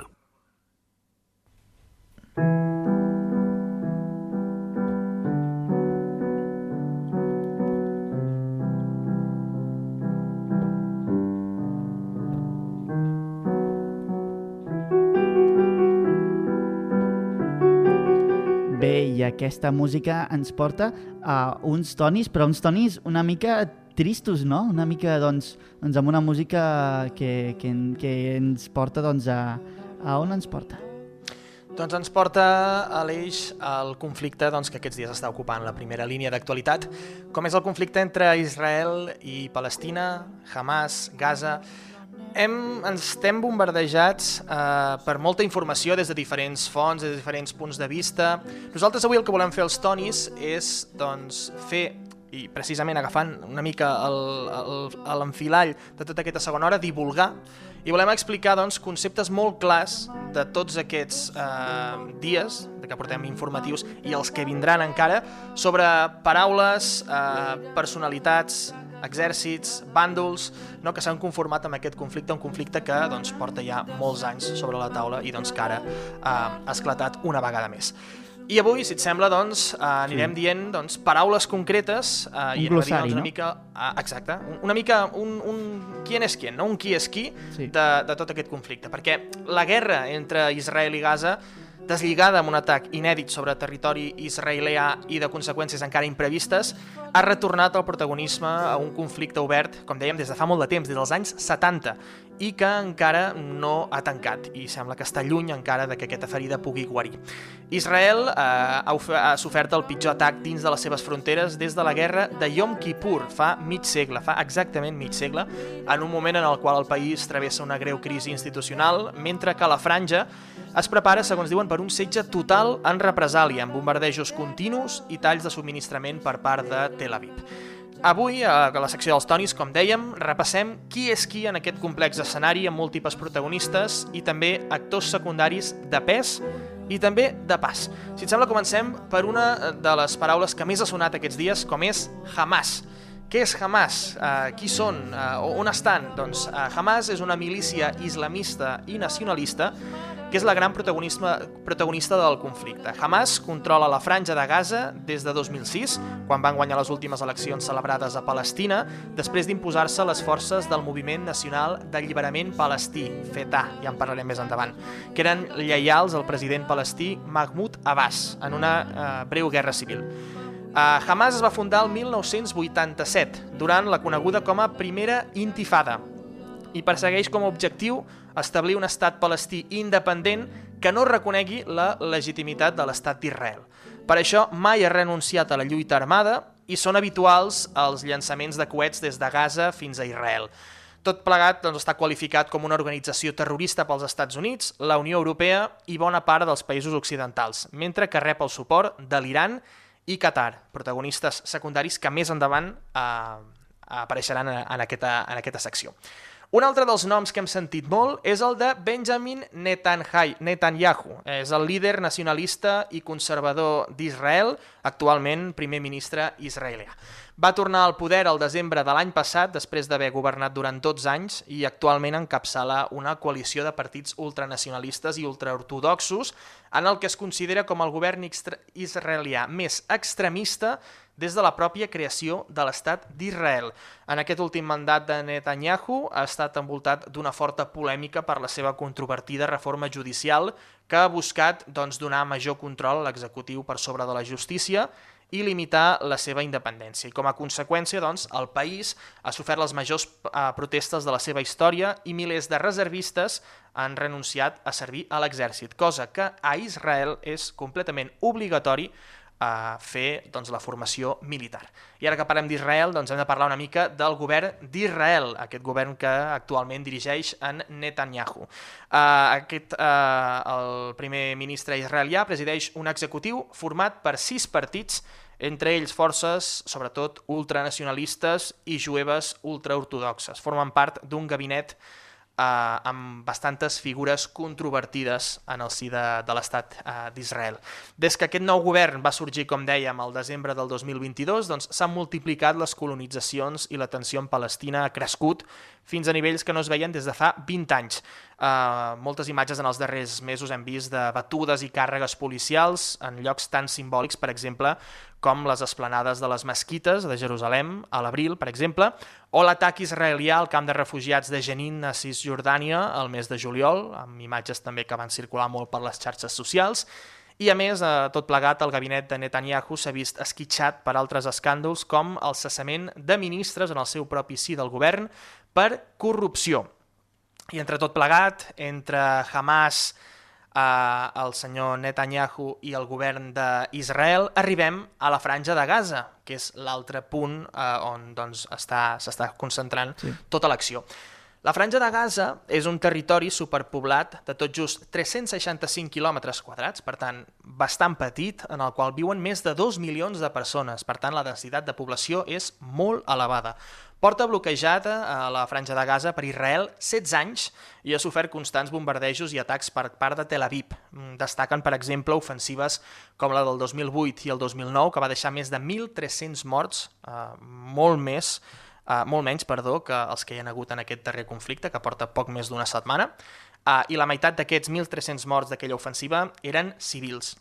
Bé, i aquesta música ens porta a uns tonis, però uns tonis una mica tristos, no? Una mica, doncs, doncs amb una música que, que, que ens porta, doncs, a, a on ens porta? Doncs ens porta a l'eix el conflicte doncs, que aquests dies està ocupant la primera línia d'actualitat, com és el conflicte entre Israel i Palestina, Hamas, Gaza... Hem, ens estem bombardejats eh, per molta informació des de diferents fonts, des de diferents punts de vista. Nosaltres avui el que volem fer els tonis és doncs, fer i precisament agafant una mica l'enfilall de tota aquesta segona hora, divulgar i volem explicar doncs, conceptes molt clars de tots aquests eh, dies de que portem informatius i els que vindran encara sobre paraules, eh, personalitats, exèrcits, bàndols, no, que s'han conformat amb aquest conflicte, un conflicte que doncs, porta ja molts anys sobre la taula i doncs, que ara eh, ha esclatat una vegada més. I avui, si et sembla, doncs, eh, anirem sí. dient doncs, paraules concretes eh, un i glossari, doncs, una no? mica, eh, exacte, una mica un, un qui és qui, no? un qui és qui sí. de, de tot aquest conflicte, perquè la guerra entre Israel i Gaza deslligada amb un atac inèdit sobre territori israelià i de conseqüències encara imprevistes, ha retornat el protagonisme a un conflicte obert, com dèiem, des de fa molt de temps, des dels anys 70, i que encara no ha tancat i sembla que està lluny encara de que aquesta ferida pugui guarir. Israel eh, ha, ha sofert el pitjor atac dins de les seves fronteres des de la guerra de Yom Kippur fa mig segle, fa exactament mig segle, en un moment en el qual el país travessa una greu crisi institucional, mentre que la franja es prepara, segons diuen, per un setge total en represàlia, amb bombardejos continus i talls de subministrament per part de Tel Aviv. Avui, a la secció dels tonis, com dèiem, repassem qui és qui en aquest complex escenari amb múltiples protagonistes i també actors secundaris de pes i també de pas. Si et sembla, comencem per una de les paraules que més ha sonat aquests dies, com és Hamas. Què és Hamas? Uh, qui són? Uh, on estan? Doncs uh, Hamas és una milícia islamista i nacionalista que és la gran protagonista, del conflicte. Hamas controla la franja de Gaza des de 2006, quan van guanyar les últimes eleccions celebrades a Palestina, després d'imposar-se les forces del Moviment Nacional d'Alliberament Palestí, FETA, ja en parlarem més endavant, que eren lleials al president palestí Mahmoud Abbas en una eh, breu guerra civil. Uh, Hamas es va fundar el 1987, durant la coneguda com a Primera Intifada, i persegueix com a objectiu establir un estat palestí independent que no reconegui la legitimitat de l'estat d'Israel. Per això mai ha renunciat a la lluita armada i són habituals els llançaments de coets des de Gaza fins a Israel. Tot plegat doncs, està qualificat com una organització terrorista pels Estats Units, la Unió Europea i bona part dels països occidentals, mentre que rep el suport de l'Iran i Qatar, protagonistes secundaris que més endavant eh, apareixeran en aquesta, en aquesta secció. Un altre dels noms que hem sentit molt és el de Benjamin Netanyahu. És el líder nacionalista i conservador d'Israel, actualment primer ministre israelià. Va tornar al poder al desembre de l'any passat, després d'haver governat durant 12 anys, i actualment encapçala una coalició de partits ultranacionalistes i ultraortodoxos en el que es considera com el govern israelià més extremista des de la pròpia creació de l'estat d'Israel. En aquest últim mandat de Netanyahu ha estat envoltat d'una forta polèmica per la seva controvertida reforma judicial que ha buscat doncs, donar major control a l'executiu per sobre de la justícia i limitar la seva independència. I com a conseqüència, doncs, el país ha sofert les majors eh, protestes de la seva història i milers de reservistes han renunciat a servir a l'exèrcit, cosa que a Israel és completament obligatori a fer doncs, la formació militar. I ara que parlem d'Israel, doncs hem de parlar una mica del govern d'Israel, aquest govern que actualment dirigeix en Netanyahu. Uh, aquest, uh, el primer ministre israelià presideix un executiu format per sis partits, entre ells forces, sobretot, ultranacionalistes i jueves ultraortodoxes. Formen part d'un gabinet eh, amb bastantes figures controvertides en el si de, de l'estat eh, d'Israel. Des que aquest nou govern va sorgir, com dèiem, al desembre del 2022, doncs s'han multiplicat les colonitzacions i la tensió en Palestina ha crescut fins a nivells que no es veien des de fa 20 anys. Uh, moltes imatges en els darrers mesos hem vist de batudes i càrregues policials en llocs tan simbòlics, per exemple, com les esplanades de les mesquites de Jerusalem a l'abril, per exemple, o l'atac israelià al camp de refugiats de Jenin a Cisjordània el mes de juliol, amb imatges també que van circular molt per les xarxes socials, i a més, eh, tot plegat, el gabinet de Netanyahu s'ha vist esquitxat per altres escàndols com el cessament de ministres en el seu propi sí del govern per corrupció. I entre tot plegat, entre Hamas, eh, el senyor Netanyahu i el govern d'Israel, arribem a la franja de Gaza, que és l'altre punt eh, on doncs, s'està concentrant sí. tota l'acció. La Franja de Gaza és un territori superpoblat de tot just 365 quilòmetres quadrats, per tant, bastant petit, en el qual viuen més de 2 milions de persones. Per tant, la densitat de població és molt elevada. Porta bloquejada a la Franja de Gaza per Israel 16 anys i ha sofert constants bombardejos i atacs per part de Tel Aviv. Mm, destaquen, per exemple, ofensives com la del 2008 i el 2009, que va deixar més de 1.300 morts, eh, molt més, uh, molt menys, perdó, que els que hi ha hagut en aquest darrer conflicte, que porta poc més d'una setmana, uh, i la meitat d'aquests 1.300 morts d'aquella ofensiva eren civils.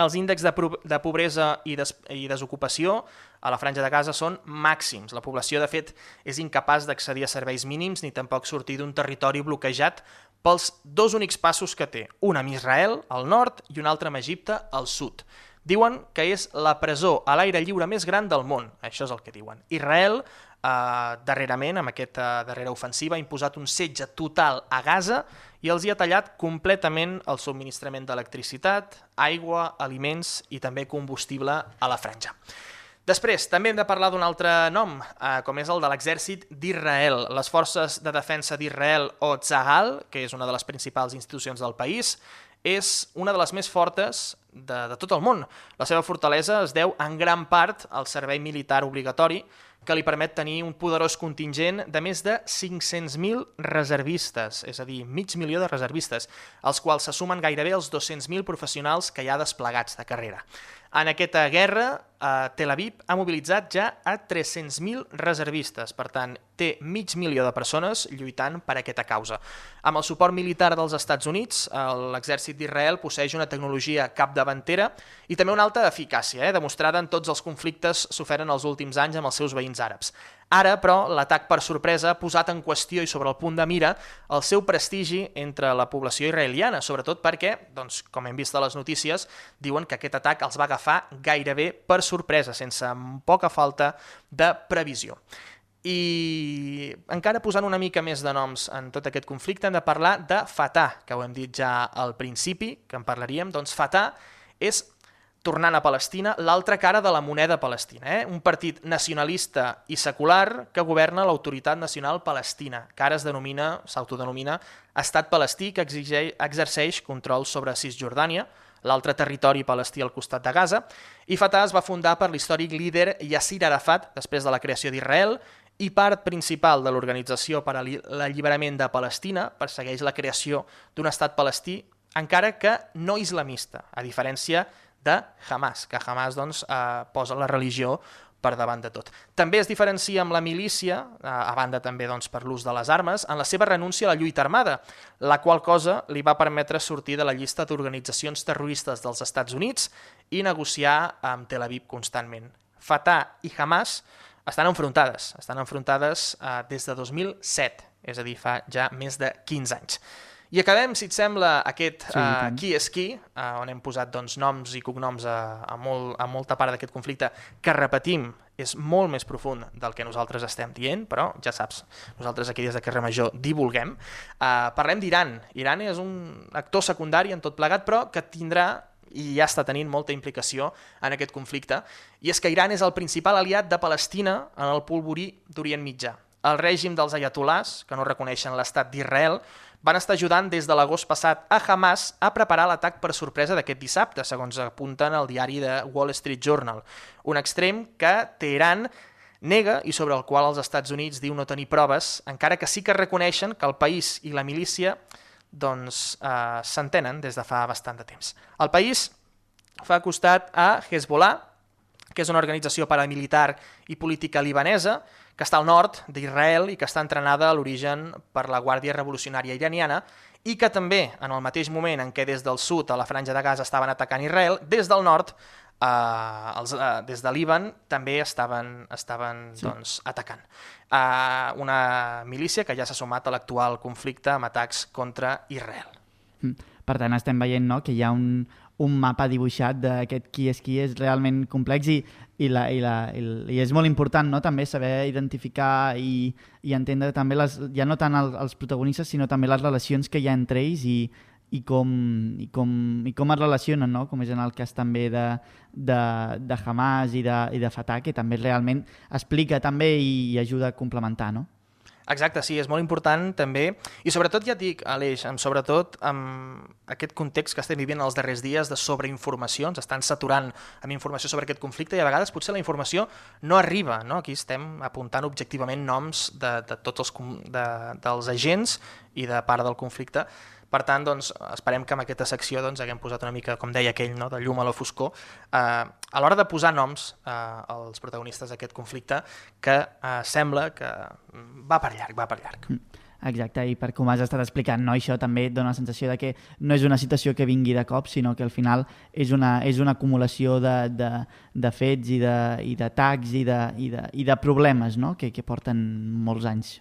Els índexs de, de pobresa i, des i desocupació a la franja de Gaza són màxims. La població, de fet, és incapaç d'accedir a serveis mínims ni tampoc sortir d'un territori bloquejat pels dos únics passos que té, un amb Israel, al nord, i un altre amb Egipte, al sud. Diuen que és la presó a l'aire lliure més gran del món, això és el que diuen. Israel, eh, darrerament, amb aquesta darrera ofensiva, ha imposat un setge total a Gaza i els hi ha tallat completament el subministrament d'electricitat, aigua, aliments i també combustible a la franja. Després, també hem de parlar d'un altre nom, eh, com és el de l'exèrcit d'Israel. Les forces de defensa d'Israel, o Tzahal, que és una de les principals institucions del país, és una de les més fortes de, de tot el món. La seva fortalesa es deu en gran part al servei militar obligatori, que li permet tenir un poderós contingent de més de 500.000 reservistes, és a dir, mig milió de reservistes, als quals se sumen gairebé els 200.000 professionals que hi ha desplegats de carrera. En aquesta guerra, eh, Tel Aviv ha mobilitzat ja a 300.000 reservistes, per tant, té mig milió de persones lluitant per aquesta causa. Amb el suport militar dels Estats Units, l'exèrcit d'Israel posseix una tecnologia capdavantera i també una alta eficàcia, eh, demostrada en tots els conflictes s'oferen els últims anys amb els seus veïns àrabs. Ara, però, l'atac per sorpresa ha posat en qüestió i sobre el punt de mira el seu prestigi entre la població israeliana, sobretot perquè, doncs, com hem vist a les notícies, diuen que aquest atac els va agafar gairebé per sorpresa, sense poca falta de previsió. I encara posant una mica més de noms en tot aquest conflicte, hem de parlar de Fatah, que ho hem dit ja al principi, que en parlaríem. Doncs Fatah és tornant a Palestina, l'altra cara de la moneda palestina, eh? un partit nacionalista i secular que governa l'autoritat nacional palestina, que ara denomina, s'autodenomina Estat palestí que exigeix, exerceix control sobre Cisjordània, l'altre territori palestí al costat de Gaza, i Fatah es va fundar per l'històric líder Yasser Arafat després de la creació d'Israel i part principal de l'Organització per a l'Alliberament de Palestina persegueix la creació d'un estat palestí encara que no islamista, a diferència de Hamas, que Hamas doncs, eh, posa la religió per davant de tot. També es diferencia amb la milícia, eh, a banda també doncs, per l'ús de les armes, en la seva renúncia a la lluita armada, la qual cosa li va permetre sortir de la llista d'organitzacions terroristes dels Estats Units i negociar amb Tel Aviv constantment. Fatah i Hamas estan enfrontades, estan enfrontades eh, des de 2007, és a dir, fa ja més de 15 anys. I acabem, si et sembla, aquest sí, uh, qui és qui, uh, on hem posat doncs, noms i cognoms a, a, molt, a molta part d'aquest conflicte, que repetim, és molt més profund del que nosaltres estem dient, però ja saps, nosaltres aquí des de Carrer Major divulguem. Uh, parlem d'Iran. Iran és un actor secundari en tot plegat, però que tindrà i ja està tenint molta implicació en aquest conflicte, i és que Iran és el principal aliat de Palestina en el polvorí d'Orient Mitjà. El règim dels ayatolars, que no reconeixen l'estat d'Israel, van estar ajudant des de l'agost passat a Hamas a preparar l'atac per sorpresa d'aquest dissabte, segons apunten al diari de Wall Street Journal. Un extrem que Teheran nega i sobre el qual els Estats Units diu no tenir proves, encara que sí que reconeixen que el país i la milícia doncs, eh, s'entenen des de fa bastant de temps. El país fa costat a Hezbollah, que és una organització paramilitar i política libanesa, que està al nord d'Israel i que està entrenada a l'origen per la Guàrdia Revolucionària Iraniana i que també, en el mateix moment en què des del sud a la franja de Gaza estaven atacant Israel, des del nord, eh, els, eh, des de Líban, també estaven, estaven sí. doncs, atacant. Eh, una milícia que ja s'ha sumat a l'actual conflicte amb atacs contra Israel. Mm. Per tant, estem veient no, que hi ha un, un mapa dibuixat d'aquest qui és qui és realment complex i i, la, i, la, i, i és molt important no? també saber identificar i, i entendre també les, ja no tant el, els protagonistes sinó també les relacions que hi ha entre ells i, i, com, i, com, i com es relacionen, no? com és en el cas també de, de, de Hamas i de, i de Fatah, que també realment explica també i, i ajuda a complementar. No? Exacte, sí, és molt important també, i sobretot ja et dic, Aleix, amb, sobretot amb aquest context que estem vivint els darrers dies de sobreinformació, ens estan saturant amb informació sobre aquest conflicte i a vegades potser la informació no arriba, no? aquí estem apuntant objectivament noms de, de tots els, de, dels agents i de part del conflicte, per tant, doncs, esperem que amb aquesta secció doncs, haguem posat una mica, com deia aquell, no, de llum a la foscor, eh, a l'hora de posar noms eh, als protagonistes d'aquest conflicte, que eh, sembla que va per llarg, va per llarg. Mm, exacte, i per com has estat explicant, no? això també et dona la sensació de que no és una situació que vingui de cop, sinó que al final és una, és una acumulació de, de, de fets i d'atacs i, de, i, de, i, de, i de problemes no? que, que porten molts anys.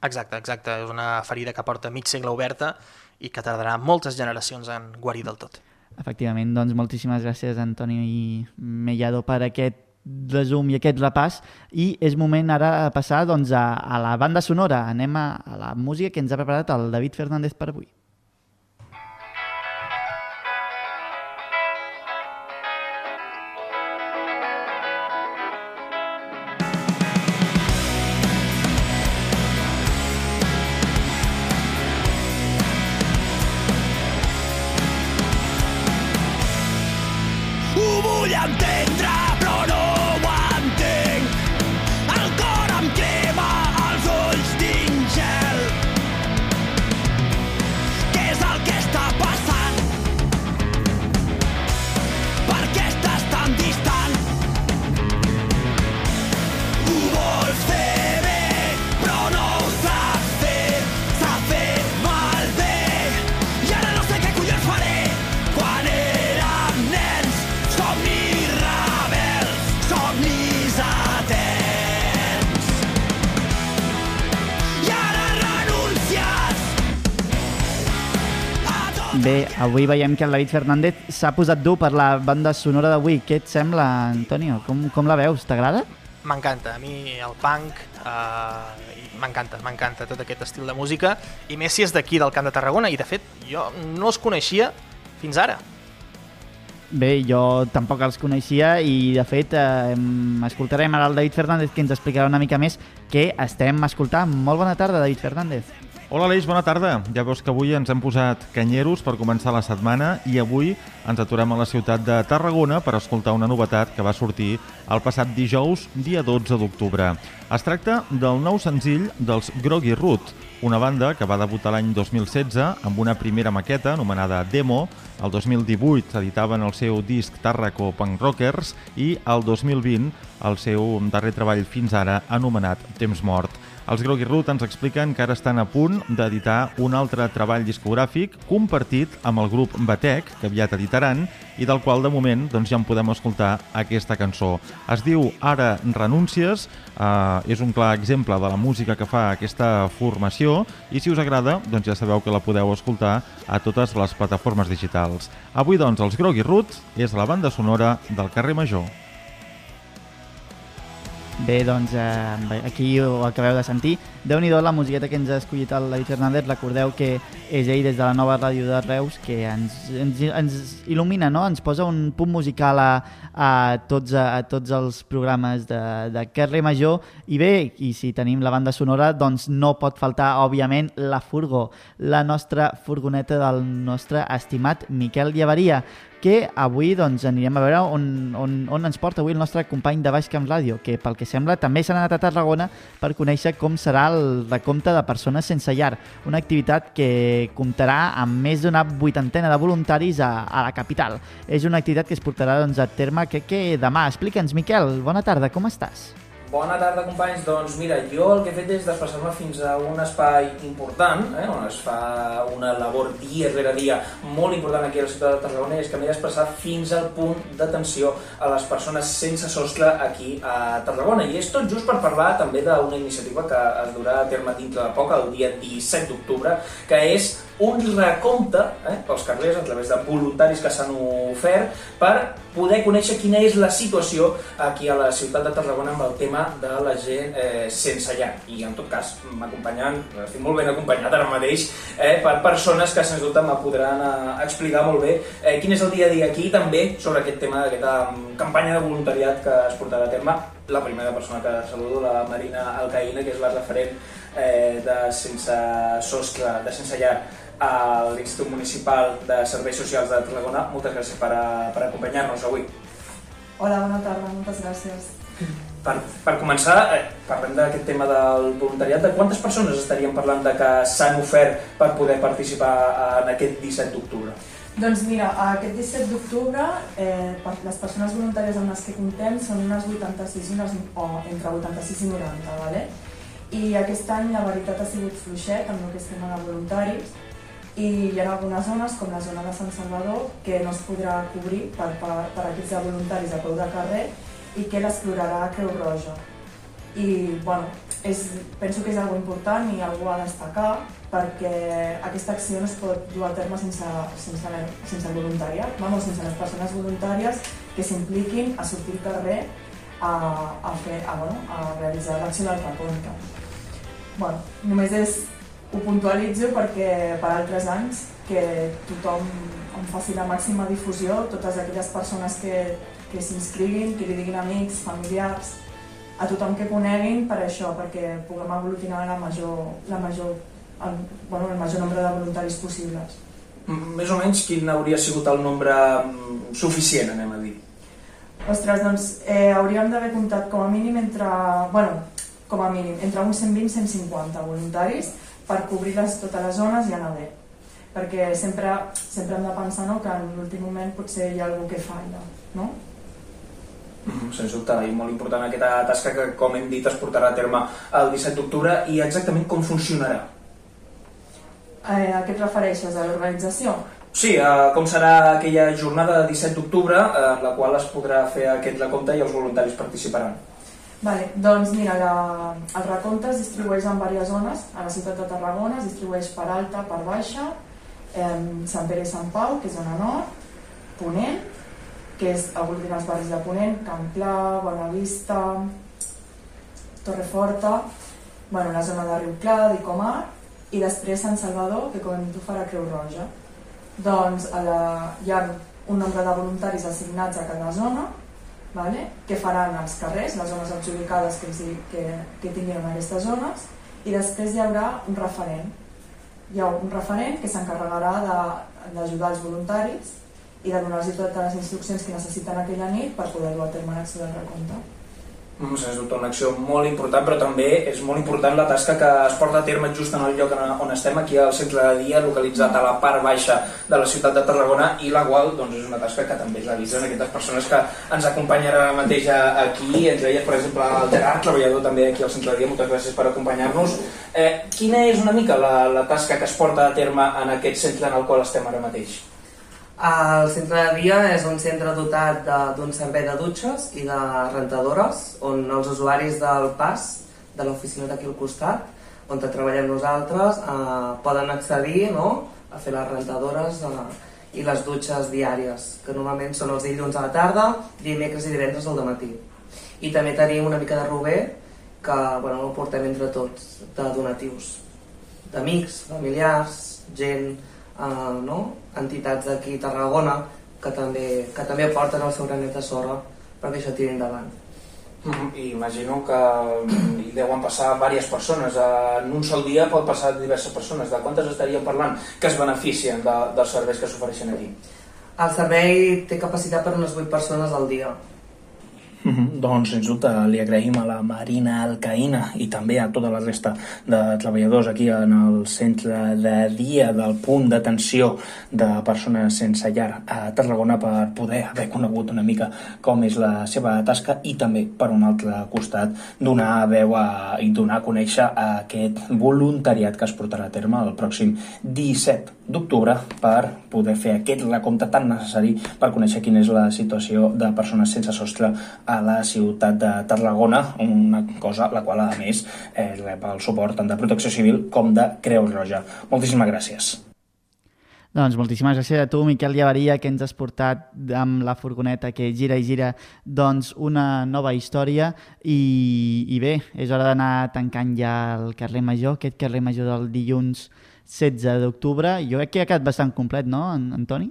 Exacte, exacte. És una ferida que porta mig segle oberta i que tardarà moltes generacions en guarir del tot. Efectivament, doncs moltíssimes gràcies Antoni Mellado per aquest resum i aquest repàs i és moment ara de passar doncs, a, a la banda sonora. Anem a, a la música que ens ha preparat el David Fernández per avui. Bé, avui veiem que el David Fernández s'ha posat dur per la banda sonora d'avui. Què et sembla, Antonio? Com, com la veus? T'agrada? M'encanta, a mi el punk eh, m'encanta, m'encanta tot aquest estil de música i més si és d'aquí del Camp de Tarragona i de fet jo no els coneixia fins ara. Bé, jo tampoc els coneixia i de fet eh, em- escoltarem ara el David Fernández que ens explicarà una mica més què estem escoltant. Molt bona tarda, David Fernández. Hola Aleix, bona tarda. Ja veus que avui ens hem posat canyeros per començar la setmana i avui ens aturem a la ciutat de Tarragona per escoltar una novetat que va sortir el passat dijous, dia 12 d'octubre. Es tracta del nou senzill dels Groggy Root, una banda que va debutar l'any 2016 amb una primera maqueta anomenada Demo, el 2018 editaven el seu disc Tarraco Punk Rockers i el 2020 el seu darrer treball fins ara anomenat Temps Mort. Els Groggy Root ens expliquen que ara estan a punt d'editar un altre treball discogràfic compartit amb el grup Batec, que aviat editaran, i del qual de moment doncs, ja en podem escoltar aquesta cançó. Es diu Ara renúncies, eh, és un clar exemple de la música que fa aquesta formació i si us agrada doncs ja sabeu que la podeu escoltar a totes les plataformes digitals. Avui doncs els Groggy Root és la banda sonora del carrer Major. Bé, doncs eh, aquí ho acabeu de sentir. déu nhi la musiqueta que ens ha escollit el David Fernández. Recordeu que és ell des de la nova ràdio de Reus que ens, ens, ens il·lumina, no? ens posa un punt musical a, a, tots, a, a tots els programes de, de carrer Major. I bé, i si tenim la banda sonora, doncs no pot faltar, òbviament, la furgo, la nostra furgoneta del nostre estimat Miquel Llevaria que avui doncs, anirem a veure on, on, on ens porta avui el nostre company de Baix Camp Ràdio, que pel que sembla també s'ha anat a Tarragona per conèixer com serà el recompte de persones sense llar, una activitat que comptarà amb més d'una vuitantena de voluntaris a, a la capital. És una activitat que es portarà doncs, a terme que, que demà. Explica'ns, Miquel, bona tarda, com estàs? Bona tarda, companys. Doncs mira, jo el que he fet és desplaçar-me fins a un espai important, eh, on es fa una labor dia rere dia molt important aquí a la ciutat de Tarragona, és que m'he desplaçat fins al punt d'atenció a les persones sense sostre aquí a Tarragona. I és tot just per parlar també d'una iniciativa que es durà a terme dintre de poc, el dia 17 d'octubre, que és un recompte eh, pels carrers a través de voluntaris que s'han ofert per poder conèixer quina és la situació aquí a la ciutat de Tarragona amb el tema de la gent eh, sense llar. I en tot cas m'acompanyen, estic molt ben acompanyat ara mateix eh, per persones que sens dubte me podran eh, explicar molt bé eh, quin és el dia a dia aquí també sobre aquest tema d'aquesta mm, campanya de voluntariat que es portarà a terme. La primera persona que saludo, la Marina Alcaïna, que és la referent eh, de sense sostre, de sense llar a l'Institut Municipal de Serveis Socials de Tarragona. Moltes gràcies per, a, per acompanyar-nos avui. Hola, bona tarda, moltes gràcies. Per, per començar, eh, parlem d'aquest tema del voluntariat. De quantes persones estaríem parlant de que s'han ofert per poder participar en aquest 17 d'octubre? Doncs mira, aquest 17 d'octubre eh, les persones voluntàries amb les que comptem són unes 86 unes, o entre 86 i 90, ¿vale? i aquest any la veritat ha sigut fluixet amb el que és tema de voluntaris i hi ha algunes zones, com la zona de Sant Salvador, que no es podrà cobrir per, per, per equips de voluntaris a peu de carrer i que l'explorarà Creu Roja. I, bueno, és, penso que és algo important i algo a destacar perquè aquesta acció no es pot dur a terme sense, sense, sense el voluntariat, vamos, sense les persones voluntàries que s'impliquin a sortir al carrer a, a, fer, a, bueno, a realitzar l'acció del recompte. Bueno, només és, ho puntualitzo perquè per altres anys que tothom en faci la màxima difusió, totes aquelles persones que, que s'inscriguin, que li diguin amics, familiars, a tothom que coneguin per això, perquè puguem aglutinar la major, la major, el, bueno, el major nombre de voluntaris possibles. Més o menys quin hauria sigut el nombre mm, suficient, anem a dir? Ostres, doncs eh, hauríem d'haver comptat com a mínim entre, bueno, com a mínim, entre uns 120 i 150 voluntaris per cobrir les, totes les zones i anar bé. Perquè sempre, sempre hem de pensar no, que en l'últim moment potser hi ha algú que falla, no? Mm, sens dubte, i molt important aquesta tasca que, com hem dit, es portarà a terme el 17 d'octubre i exactament com funcionarà. Eh, a què et refereixes? A l'organització? Sí, eh, com serà aquella jornada de 17 d'octubre eh, en la qual es podrà fer aquest recompte i els voluntaris participaran. Vale, doncs mira, la, el recompte es distribueix en diverses zones. A la ciutat de Tarragona es distribueix per alta, per baixa, eh, Sant Pere i Sant Pau, que és zona nord, Ponent, que és aglutina els barris de Ponent, Camp Pla, Bonavista, Torreforta, bueno, la zona de Riu Clar, d'Icomar, i després Sant Salvador, que com ho farà Creu Roja. Doncs a la, hi ha un nombre de voluntaris assignats a cada zona, vale? que faran els carrers, les zones adjudicades que, que, que tinguin en aquestes zones, i després hi haurà un referent. Hi ha un referent que s'encarregarà d'ajudar els voluntaris i de donar-los totes les instruccions que necessiten aquella nit per poder dur a terme l'acció del recompte. Mm, sens dubte una acció molt important, però també és molt important la tasca que es porta a terme just en el lloc on estem, aquí al centre de dia, localitzat a la part baixa de la ciutat de Tarragona, i la qual doncs, és una tasca que també realitzen aquestes persones que ens acompanyen ara mateix aquí, entre elles, per exemple, el Gerard, treballador també aquí al centre de dia, moltes gràcies per acompanyar-nos. Eh, quina és una mica la, la tasca que es porta a terme en aquest centre en el qual estem ara mateix? El centre de dia és un centre dotat d'un servei de dutxes i de rentadores, on els usuaris del PAS, de l'oficina d'aquí al costat, on treballem nosaltres, eh, poden accedir no? a fer les rentadores eh, i les dutxes diàries, que normalment són els dilluns a la tarda, dimecres i divendres al matí. I també tenim una mica de rober, que bueno, ho portem entre tots, de donatius, d'amics, familiars, gent eh, no? entitats d'aquí a Tarragona que també, que també porten el seu granet de sorra perquè això tiri endavant. Mm -hmm. I imagino que mm, hi deuen passar diverses persones. En un sol dia pot passar diverses persones. De quantes estaríem parlant que es beneficien de, dels serveis que s'ofereixen aquí? El servei té capacitat per unes 8 persones al dia. -hmm. Doncs, sens dubte, li agraïm a la Marina Alcaïna i també a tota la resta de treballadors aquí en el centre de dia del punt d'atenció de persones sense llar a Tarragona per poder haver conegut una mica com és la seva tasca i també, per un altre costat, donar veu a, i donar a conèixer a aquest voluntariat que es portarà a terme el pròxim 17 d'octubre per poder fer aquest recompte tan necessari per conèixer quina és la situació de persones sense sostre a la ciutat de Tarragona, una cosa la qual, a més, eh, rep el suport tant de Protecció Civil com de Creu Roja. Moltíssimes gràcies. Doncs moltíssimes gràcies a tu, Miquel Llavaria, que ens has portat amb la furgoneta que gira i gira doncs, una nova història i, i bé, és hora d'anar tancant ja el carrer Major, aquest carrer Major del dilluns 16 d'octubre. Jo crec que ha quedat bastant complet, no, Antoni?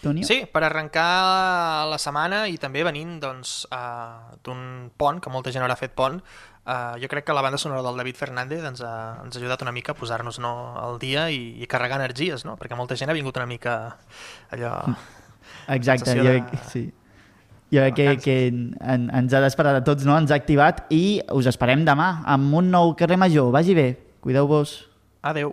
Tonio? Sí, per arrencar la setmana i també venint doncs, uh, d'un pont, que molta gent haurà fet pont, uh, jo crec que la banda sonora del David Fernández ens ha, ens ha ajudat una mica a posar-nos no, al dia i, i carregar energies, no? perquè molta gent ha vingut una mica allò... Exacte, jo, de... sí. Jo crec que, que en, ens ha despertat a tots, no? ens ha activat i us esperem demà amb un nou carrer major. Vagi bé, cuideu-vos. Adeu.